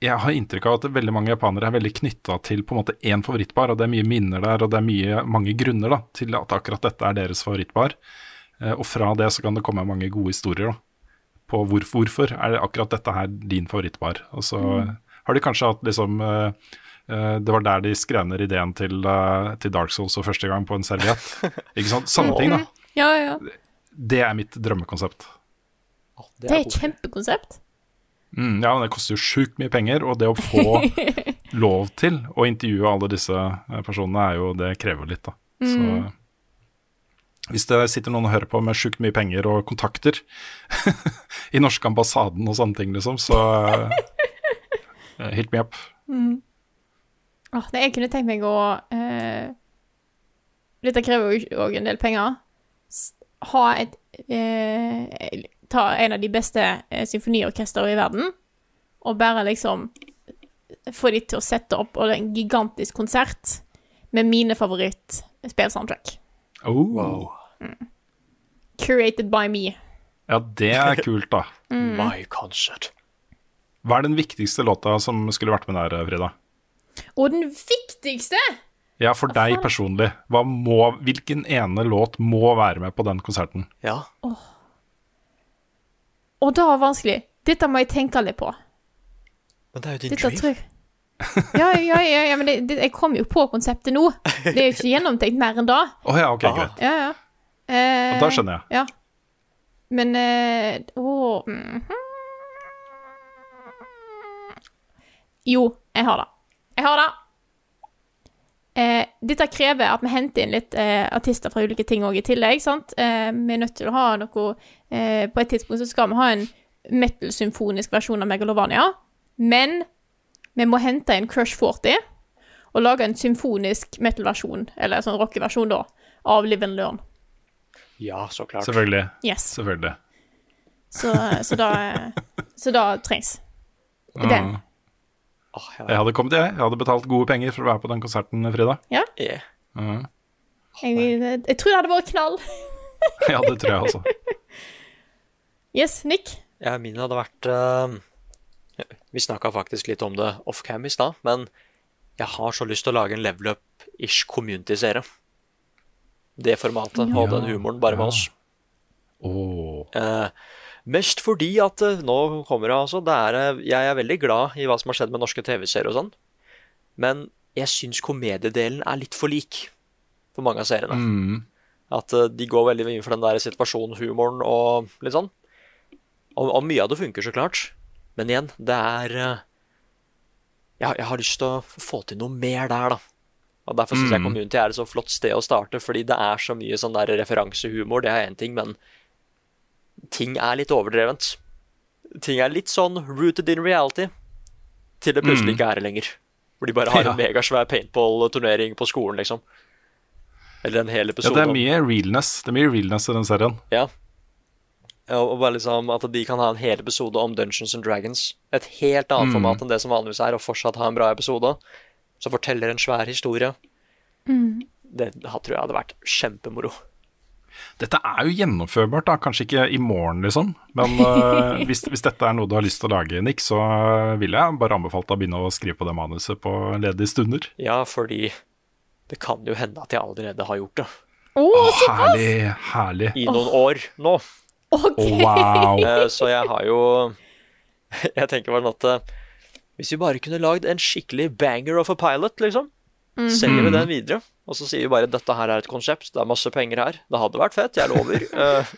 B: jeg har inntrykk av at veldig mange japanere er veldig knytta til på en måte én favorittbar, og det er mye minner der, og det er mye, mange grunner da, til at akkurat dette er deres favorittbar. Uh, og fra det så kan det komme mange gode historier da, på hvorfor, hvorfor er det akkurat dette her din favorittbar. Og så har de kanskje hatt liksom eh, Det var der de skrev ned ideen til, eh, til Dark Souls for første gang på en serviett. Ikke sant? Samme ting, da.
A: Ja, ja.
B: Det er mitt drømmekonsept.
C: det
A: er et kjempekonsept.
B: Mm, ja, men det koster jo sjukt mye penger, og det å få lov til å intervjue alle disse eh, personene, er jo, det krever litt, da. Så hvis det sitter noen og hører på med sjukt mye penger og kontakter i norske ambassaden og sånne ting, liksom, så uh, hit me up.
A: Åh, nei, jeg kunne tenkt meg å eh, Dette krever jo òg en del penger. Ha et eh, Ta en av de beste eh, symfoniorkestrene i verden, og bare liksom få de til å sette opp og det er en gigantisk konsert med mine favorittspillsoundtrack.
B: Oh.
C: Wow.
A: Curated by me.
B: Ja, det er kult, da.
C: My concert.
B: Hva er den viktigste låta som skulle vært med der, Frida?
A: Og den viktigste
B: Ja, for deg personlig. Hva må, hvilken ene låt må være med på den konserten?
C: Ja.
A: Og det var vanskelig. Dette må jeg tenke litt på.
C: Men det er jo din
A: Dette
C: dream.
A: tror Ja, ja, ja, ja men det, det, jeg kom jo på konseptet nå. Det er jo ikke gjennomtenkt mer enn da.
B: Å ja, ok, greit.
A: Ja, ja. Eh,
B: da skjønner jeg.
A: Ja. Men eh, Å mhm. Jo, jeg har det. Jeg har det. Eh, dette krever at vi henter inn litt eh, artister fra ulike ting òg i tillegg. sant? Eh, vi er nødt til å ha noe eh, På et tidspunkt så skal vi ha en metal-symfonisk versjon av Megalovania. Men vi må hente inn Crush 40 og lage en symfonisk metal-versjon, eller sånn rockeversjon, da, av Live and Learn.
C: Ja, så klart.
B: Selvfølgelig.
A: Yes.
B: Selvfølgelig.
A: Så, så, da, så da trengs den.
B: Ja.
C: Åh, jeg
B: Jeg hadde kommet, jeg. Jeg hadde betalt gode penger for å være på den konserten, Frida.
C: Yeah.
B: Mm.
A: Jeg, jeg tror det hadde vært knall.
B: Ja, det tror jeg også.
A: Yes, Nick.
C: Ja, min hadde vært uh, Vi snakka faktisk litt om det off-cam i stad, men jeg har så lyst til å lage en level up-ish community-serie. Det formatet og den humoren, bare med oss.
B: Åh.
C: Eh, mest fordi at eh, Nå kommer det altså det er, eh, Jeg er veldig glad i hva som har skjedd med norske TV-serier og sånn, men jeg syns komediedelen er litt for lik for mange av seriene.
B: Mm.
C: At eh, de går veldig mye for den der situasjonshumoren og litt sånn. Og, og mye av det funker, så klart. Men igjen, det er jeg, jeg har lyst til å få til noe mer der, da. Og Derfor syns jeg
B: Mm.
C: Community er et så flott sted å starte, fordi det er så mye sånn der referansehumor. Det er én ting, men ting er litt overdrevent. Ting er litt sånn rooted in reality, til det plutselig
B: Mm.
C: ikke er det lenger. Hvor de bare har
B: Ja.
C: en megasvær paintball-turnering på skolen, liksom. Eller en hel
B: Ja,
C: episode
B: det er mye realness Det er mye realness i den serien.
C: ja. Ja, Og bare liksom at de kan ha en hel episode om Dungeons and Dragons. Et helt annet
B: Mm.
C: format enn det som vanligvis er, og fortsatt ha en bra episode. Som forteller en svær historie. Det ha- tror jeg hadde vært kjempemoro.
B: Dette er jo gjennomførbart, da. Kanskje ikke i morgen, liksom. Men uh, hvis, hvis dette er noe du har lyst til å lage, Nick, så vil jeg bare anbefale deg å begynne å skrive på det manuset på ledige stunder.
C: Ja, fordi det kan jo hende at jeg allerede har gjort det.
A: Å, oh,
B: herlig, herlig.
C: I noen år nå.
A: OK.
B: Å, wow.
C: Eh, Så jeg har jo Jeg tenker bare at eh, hvis vi bare kunne lagd en skikkelig banger of a pilot, liksom. Selger vi den videre, og så sier vi bare dette her er et konsept, det er masse penger her. Det hadde vært fett, jeg lover. Eh,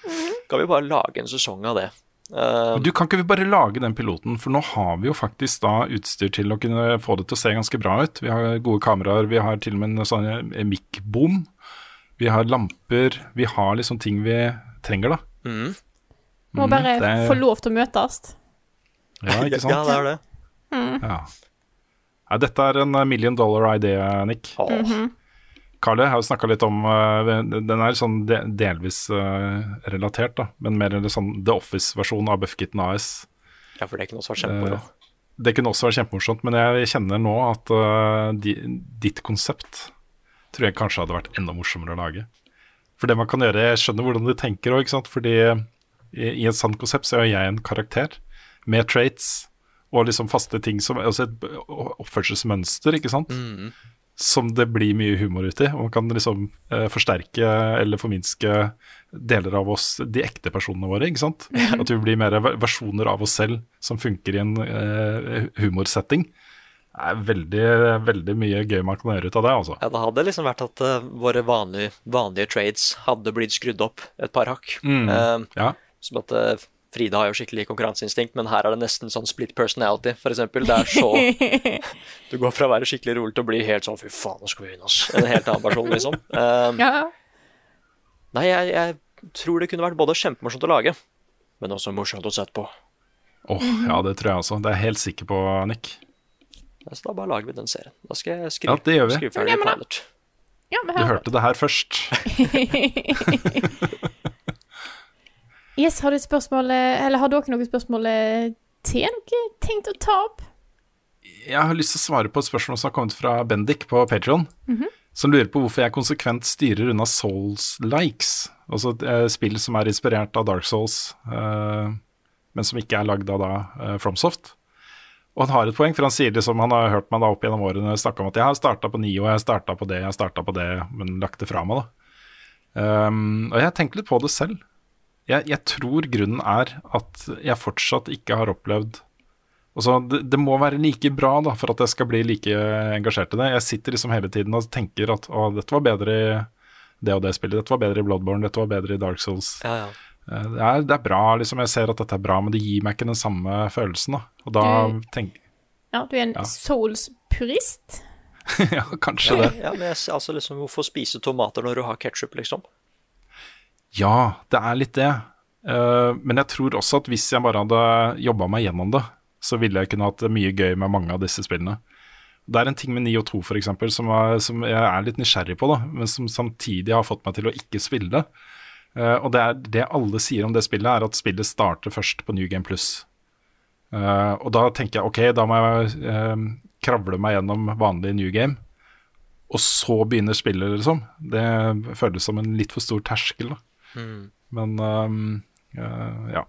C: kan vi bare lage en sesong av det? Eh,
B: Du, Kan ikke vi bare lage den piloten, for nå har vi jo faktisk da utstyr til å kunne få det til å se ganske bra ut. Vi har gode kameraer, vi har til og med en sånn eh, mic-bom. Vi har lamper, vi har liksom ting vi trenger, da.
A: Må bare
B: det-
A: få lov til å møtes.
B: Ja, ikke sant?
C: Ja, det er det.
B: Ja. Ja, dette er en million dollar idé, Nick.
C: Åh,
B: Karle har jo snakka litt om eh, Den er sånn delvis eh, relatert, da, men mer eller sånn The Office-versjonen av Buffkitten AS.
C: Ja, for det er ikke noe som var kjempemoro.
B: Eh, Det kunne også vært kjempemorsomt, men jeg kjenner nå at di, ditt konsept tror jeg kanskje hadde vært enda morsommere å lage. For det man kan gjøre, jeg skjønner hvordan du tenker òg. Fordi i, et sant konsept så er jeg en karakter med traits og liksom faste ting som Altså et oppførselsmønster, ikke sant. Som det blir mye humor ut i. Og man kan liksom eh, forsterke eller forminske deler av oss, de ekte personene våre, ikke sant. At vi blir mer versjoner av oss selv som funker i en eh, humorsetting. Det er veldig, veldig mye gøy man kan gjøre ut av det, altså.
C: Ja, det hadde liksom vært at uh, våre vanlige, vanlige trades hadde blitt skrudd opp et par hakk.
B: Mm.
C: uh,
B: Ja.
C: som at eh, Frida har jo skikkelig konkurranseinstinkt, men her er det nesten sånn split personality, eksempel. Det er så Du går fra å være skikkelig rolig til å bli helt sånn fy faen, nå skal vi vinne, ass. En helt annen person, liksom. Um,
A: Ja.
C: nei, jeg, jeg tror det kunne vært både kjempemorsomt å lage, men også morsomt å sette på.
B: Åh, ja, det tror jeg også. Det er jeg helt sikker på, Nick.
C: Ja, Så da bare lager vi den serien. Da skal jeg skrive,
B: Ja, det gjør vi.
C: skrive ferdig
A: Ja, men
C: pilot.
A: ja men
B: Du hørte det her først.
A: Yes, har du spørsmål eh, Eller har dere noen spørsmål eh, til noe tenkt å ta opp?
B: Jeg har lyst til å svare på et spørsmål som har kommet fra Bendik på Patreon Som lurer på hvorfor jeg konsekvent styrer unna Souls-likes. Altså et eh, spill som er inspirert av Dark Souls, eh, men som ikke er lagd av da eh, Fromsoft. Og han har et poeng, for han sier liksom, han har hørt meg da opp gjennom årene snakke om at jeg har starta på Nio, jeg har starta på det, jeg har starta på det, men lagt det fra meg, da. Um, og jeg har tenkt litt på det selv. Jeg, jeg tror grunnen er at jeg fortsatt ikke har opplevd Altså, det, det må være like bra da, for at jeg skal bli like engasjert i det. Jeg sitter liksom hele tiden og tenker at å, dette var bedre i det og det spillet, dette var bedre i Bloodborne, dette var bedre i Dark Souls.
C: Ja, ja.
B: Eh, Det er, det er bra, liksom. Jeg ser at dette er bra, men det gir meg ikke den samme følelsen. da. Og da
A: Du-
B: tenk,
A: Ja, du er en
B: Ja.
A: Souls-purist?
B: Ja, kanskje det.
C: ja, men jeg, altså liksom, hvorfor spise tomater når du har ketsjup, liksom?
B: Ja, det er litt det. Uh, men jeg tror også at hvis jeg bare hadde jobba meg gjennom det, så ville jeg kunne hatt mye gøy med mange av disse spillene. Det er en ting med 9 og 2 for eksempel, som, som jeg er litt nysgjerrig på, da, men som samtidig har fått meg til å ikke spille det. Uh, og det, er, det alle sier om det spillet, er at spillet starter først på New Game Plus. Uh, og da tenker jeg ok, da må jeg kravle meg gjennom vanlig New Game. og så begynner spillet, liksom. Det føles som en litt for stor terskel, da.
C: Mm.
B: Men um, uh, ja.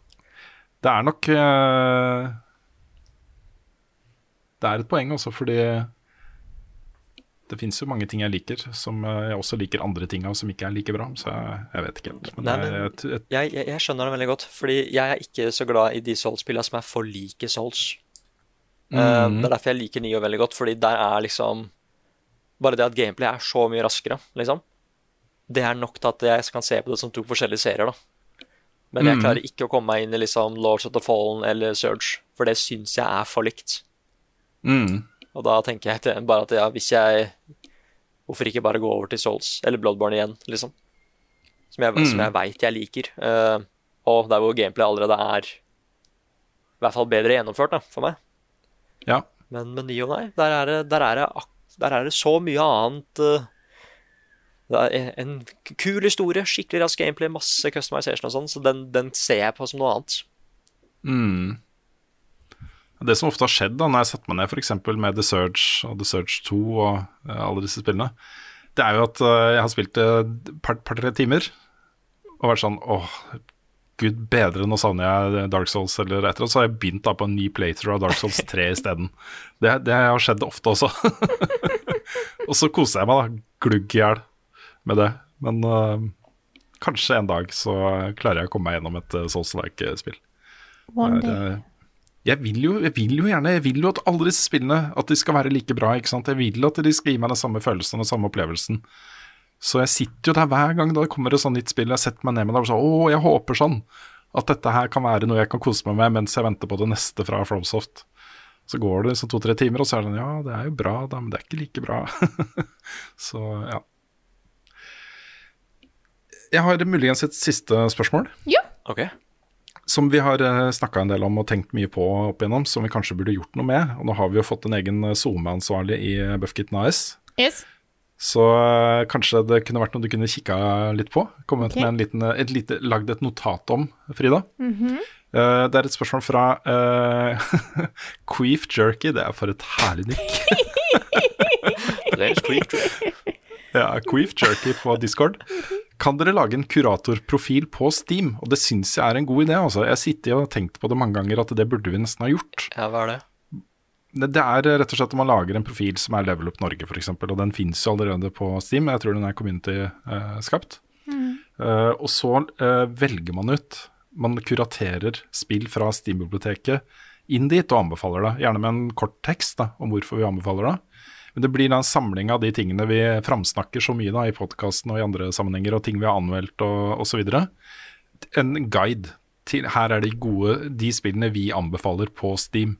B: Det er nok uh, Det er et poeng også, fordi det fins jo mange ting jeg liker, som eh, jeg også liker andre ting av som ikke er like bra. Så jeg, jeg vet ikke helt. Men,
C: Nei, men-
B: et,
C: Jeg, jeg, jeg skjønner det veldig godt, fordi jeg er ikke så glad i de Souls-spillene som er for like Souls. Mm.
B: Uh,
C: det er derfor jeg liker Nio veldig godt, fordi der er liksom Bare det at gameplay er så mye raskere, liksom. Det er nok til at jeg kan se på det som to forskjellige serier, da. Men jeg
B: Mhm.
C: klarer ikke å komme meg inn i liksom Lords of the Fallen eller Surge, for det syns jeg er for likt.
B: mm,
C: Og da tenker jeg bare at ja, hvis jeg Hvorfor ikke bare gå over til Souls eller Bloodborne igjen, liksom? Som jeg, som
B: Mm.
C: jeg veit jeg liker. Uh, og der hvor gameplay allerede er i hvert fall bedre gjennomført, da, for meg.
B: ja.
C: Men med Nio, nei. Der er det, der er det, der er det så mye annet eh, Det er en- kul historie, skikkelig rask gameplay, masse customization og sånn, så den, den ser jeg på som noe annet.
B: Mm. Det som ofte har skjedd da, når jeg setter meg ned f.eks. med The Surge og The Surge 2 og uh, alle disse spillene, det er jo at uh, jeg har spilt det et par- par-tre timer og vært sånn åh, gud bedre, nå savner jeg Dark Souls eller et eller annet, så har jeg begynt da på en ny playthrough av Dark Souls 3 isteden. Det, det har skjedd ofte også. og så koser jeg meg da, glugg i hjel med det. Men uh, kanskje en dag så klarer jeg å komme meg gjennom et uh, Souls-like-spill.
A: One
B: er,
A: day.
B: eh, Jeg vil, jo, jeg vil jo gjerne Jeg vil jo at alle disse spillene At de skal være like bra. ikke sant? Jeg vil at de skal gi meg den samme følelsen og den samme opplevelsen. Så jeg sitter jo der hver gang da det kommer et sånt nytt spill. Jeg setter meg ned med det og sånn Å, jeg håper sånn at dette her kan være noe jeg kan kose meg med mens jeg venter på det neste fra Fromsoft. Så går det så to-tre timer, og så er det sånn Ja, det er jo bra, da, men det er ikke like bra. så ja. Jeg har muligens et siste spørsmål
A: Ja.
C: Ok.
B: som vi har uh, snakka en del om og tenkt mye på opp igjennom, som vi kanskje burde gjort noe med. Og nå har vi jo fått en egen eh, SoMe-ansvarlig i uh, Buffkitten AS.
A: Yes.
B: Så eh, kanskje det kunne vært noe du kunne kikka litt på. Kommet
A: okay.
B: med en liten, eh, et lite, Lagd et notat om, Frida.
A: Mm
B: -hmm. Uh, det er et spørsmål fra uh, Queef Jerky. Det er for et herlig nikk.
C: Er squeak, tror.
B: Ja, Queef Jerky på Discord. Kan dere lage en kuratorprofil på Steam? Og det syns jeg er en god idé. Altså. Jeg sitter og har tenkt på det mange ganger at det burde vi nesten ha gjort.
C: Ja, hva er det?
B: Det det er rett og slett at man lager en profil som er Level Up Norge f.eks., og den finnes jo allerede på Steam. Jeg tror den er community-skapt. Eh, og så eh, velger man ut Man kuraterer spill fra Steam-biblioteket inn dit og anbefaler det. Gjerne med en kort tekst da, om hvorfor vi anbefaler det. Men det blir da en samling av de tingene vi framsnakker så mye da, i podkasten og i andre sammenhenger, og ting vi har anmeldt og osv. En guide til her er de gode de spillene vi anbefaler på Steam.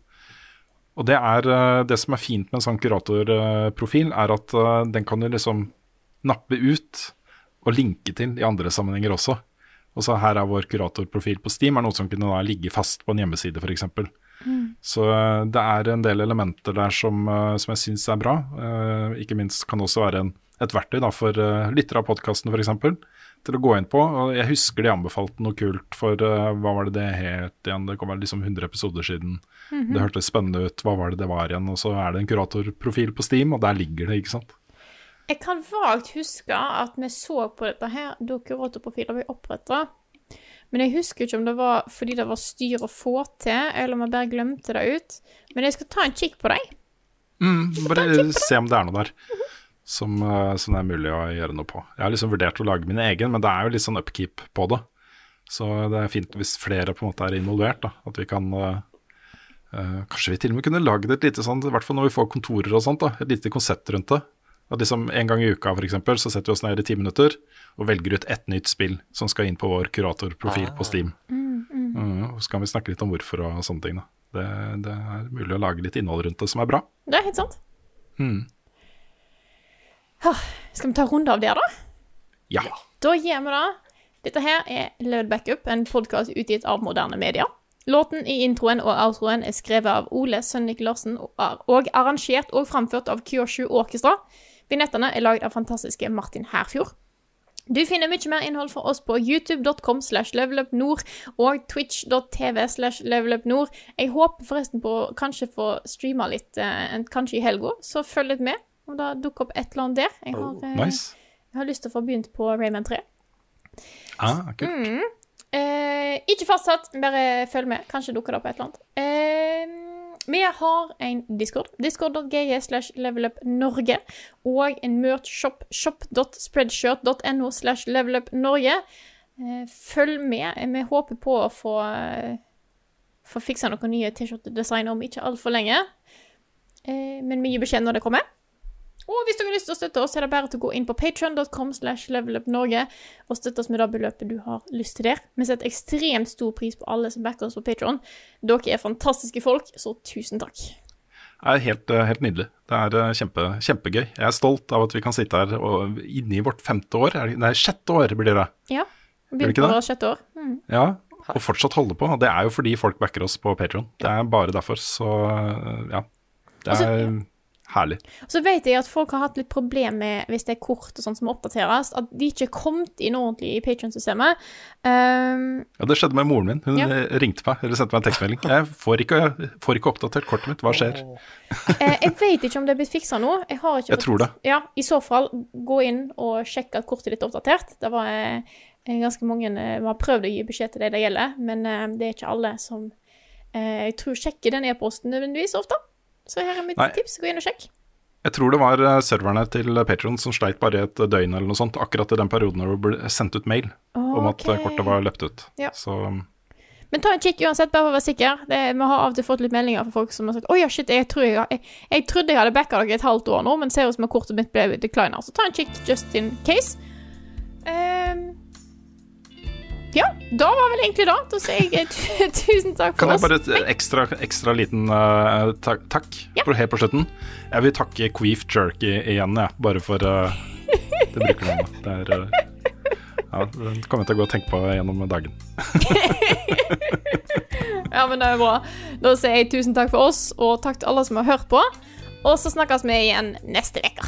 B: Og det er eh, det som er fint med en sånn kuratorprofil, er at eh, den kan du liksom nappe ut og linke til i andre sammenhenger også. Og så her er vår kuratorprofil på Steam, er noe som kunne da ligge fast på en hjemmeside f.eks. Så eh, det er en del elementer der som, eh, som jeg syns er bra. Eh, ikke minst kan det også være en, et verktøy da, for lyttere av podkasten f.eks. til å gå inn på. Og jeg husker de anbefalte noe kult for hva var det det het igjen? Det kom vel liksom 100 episoder siden. Det hørtes spennende ut. Hva var det det var igjen? Og så er det en kuratorprofil på Steam, og der ligger det, ikke sant.
A: Jeg kan vagt huske at vi så på dette her da kuratorprofiler ble oppretta. Men jeg husker ikke om det var fordi det var styr å få til, eller om jeg bare glemte det ut. Men jeg skal ta en kikk på deg.
B: Mm, bare se om det er noe der som, eh, som det er mulig å gjøre noe på. Jeg har liksom vurdert å lage min egen, men det er jo litt sånn upkeep på det. Så det er fint hvis flere på en måte er involvert, da. At vi kan eh, Kanskje vi til og med kunne lagd et lite sånn, i hvert fall når vi får kontorer og sånt, da, et lite konsept rundt det. At liksom En gang i uka for eksempel, så setter vi oss ned i ti minutter og velger ut ett nytt spill som skal inn på vår kuratorprofil på Steam. Mm, og så kan vi snakke litt om hvorfor og sånne ting. Det, det er mulig å lage litt innhold rundt det som er bra.
A: Det er helt sant.
B: Mm.
A: Ah, Skal vi ta en runde av det, da?
B: Ja.
A: Da gjør vi det. Dette her er Level Backup, en podkast utgitt av moderne medier. Låten i introen og outroen er skrevet av Ole Sønnik Larsen og arrangert og framført av Kyoshu Orkestra. Vignettene er lagd av fantastiske Martin Herfjord. Du finner mye mer innhold fra oss på youtube.com slash levelupnord og twitch.tv slash levelupnord. Jeg håper forresten på å kanskje få streama litt, eh, kanskje i helga, så følg litt med. Om det dukker opp et eller annet der. Jeg har, eh,
B: Nice.
A: jeg har lyst til å få begynt på Rayman 3.
B: Ah, kult.
A: Eh, ikke fastsatt, bare følg med. Kanskje dukker det opp et eller annet. Eh, vi har en Discord. Discord.ge slash levelupnorge. Og en merch-shop. Shop.spreadshirt.no slash levelupnorge. Eh, følg med. Vi håper på å få, eh, få fiksa noen nye T-skjortedesigner om ikke altfor lenge. Eh, men vi gir beskjed når det kommer. Og hvis dere har lyst til å støtte oss, er det bare til å gå inn på patreon.com slash levelupnorge og støtte oss med det beløpet du har lyst til der. Vi setter ekstremt stor pris på alle som backer oss på Patreon. Dere er fantastiske folk, så tusen takk.
B: Det er helt, eh, helt nydelig. Det er eh, kjempe, kjempegøy. Jeg er stolt av at vi kan sitte her og inne i vårt femte år, nei, sjette år blir det.
A: Ja.
B: det
A: Begynte på sjette år. Mm.
B: Ja, og fortsatt holde på. Det er jo fordi folk backer oss på Patreon. Det er bare derfor, så eh, ja. Det
A: Altså,
B: er herlig.
A: Så vet jeg at folk har hatt litt problem med hvis det er kort og sånt som må oppdateres, at de ikke er kommet inn ordentlig i Patreon-systemet. Um,
B: Ja, det skjedde med moren min. Hun
A: Ja.
B: ringte meg eller sendte meg en tekstmelding. Jeg får ikke, jeg får ikke oppdatert kortet mitt, hva skjer?
A: eh, jeg vet ikke om det er blitt fiksa nå. Jeg, har ikke
B: Jeg
A: fått-
B: tror det.
A: Ja, I så fall, gå inn og sjekk at kortet ditt er oppdatert. Det var eh, ganske mange eh, har prøvd å gi beskjed til de det gjelder, men eh, det er ikke alle som eh, Jeg tror sjekker den e-posten nødvendigvis ofte. Så her er mitt
B: Nei.
A: tips. Gå inn og sjekk.
B: Jeg tror det var eh, serverne til Patreon som sleit bare i et døgn eller noe sånt, akkurat i den perioden når det ble sendt ut mail om at eh, kortet var løpt ut.
A: Ja.
B: Så
A: Men ta en kikk uansett, bare for å være sikker. Det, vi har av og til fått litt meldinger fra folk som har sagt Å ja, shit, jeg, tror jeg, jeg, jeg trodde jeg hadde backa dere et halvt år nå, men ser ut som at kortet mitt ble decliner. Så ta en kikk just in case. Ehm, ja, da var vel egentlig det. Da sier jeg tu- tusen takk
B: kan jeg bare et ekstra, ekstra liten uh, takk, takk
A: Ja.
B: helt på slutten? Jeg vil takke Queef Jerky igjen, jeg, bare for uh, det brukernavnet. Det er uh, ja, det kommer jeg til å gå og tenke på gjennom dagen.
A: Ja, men det er bra. Da sier jeg tusen takk for oss, og takk til alle som har hørt på. Og så snakkes vi igjen neste uke.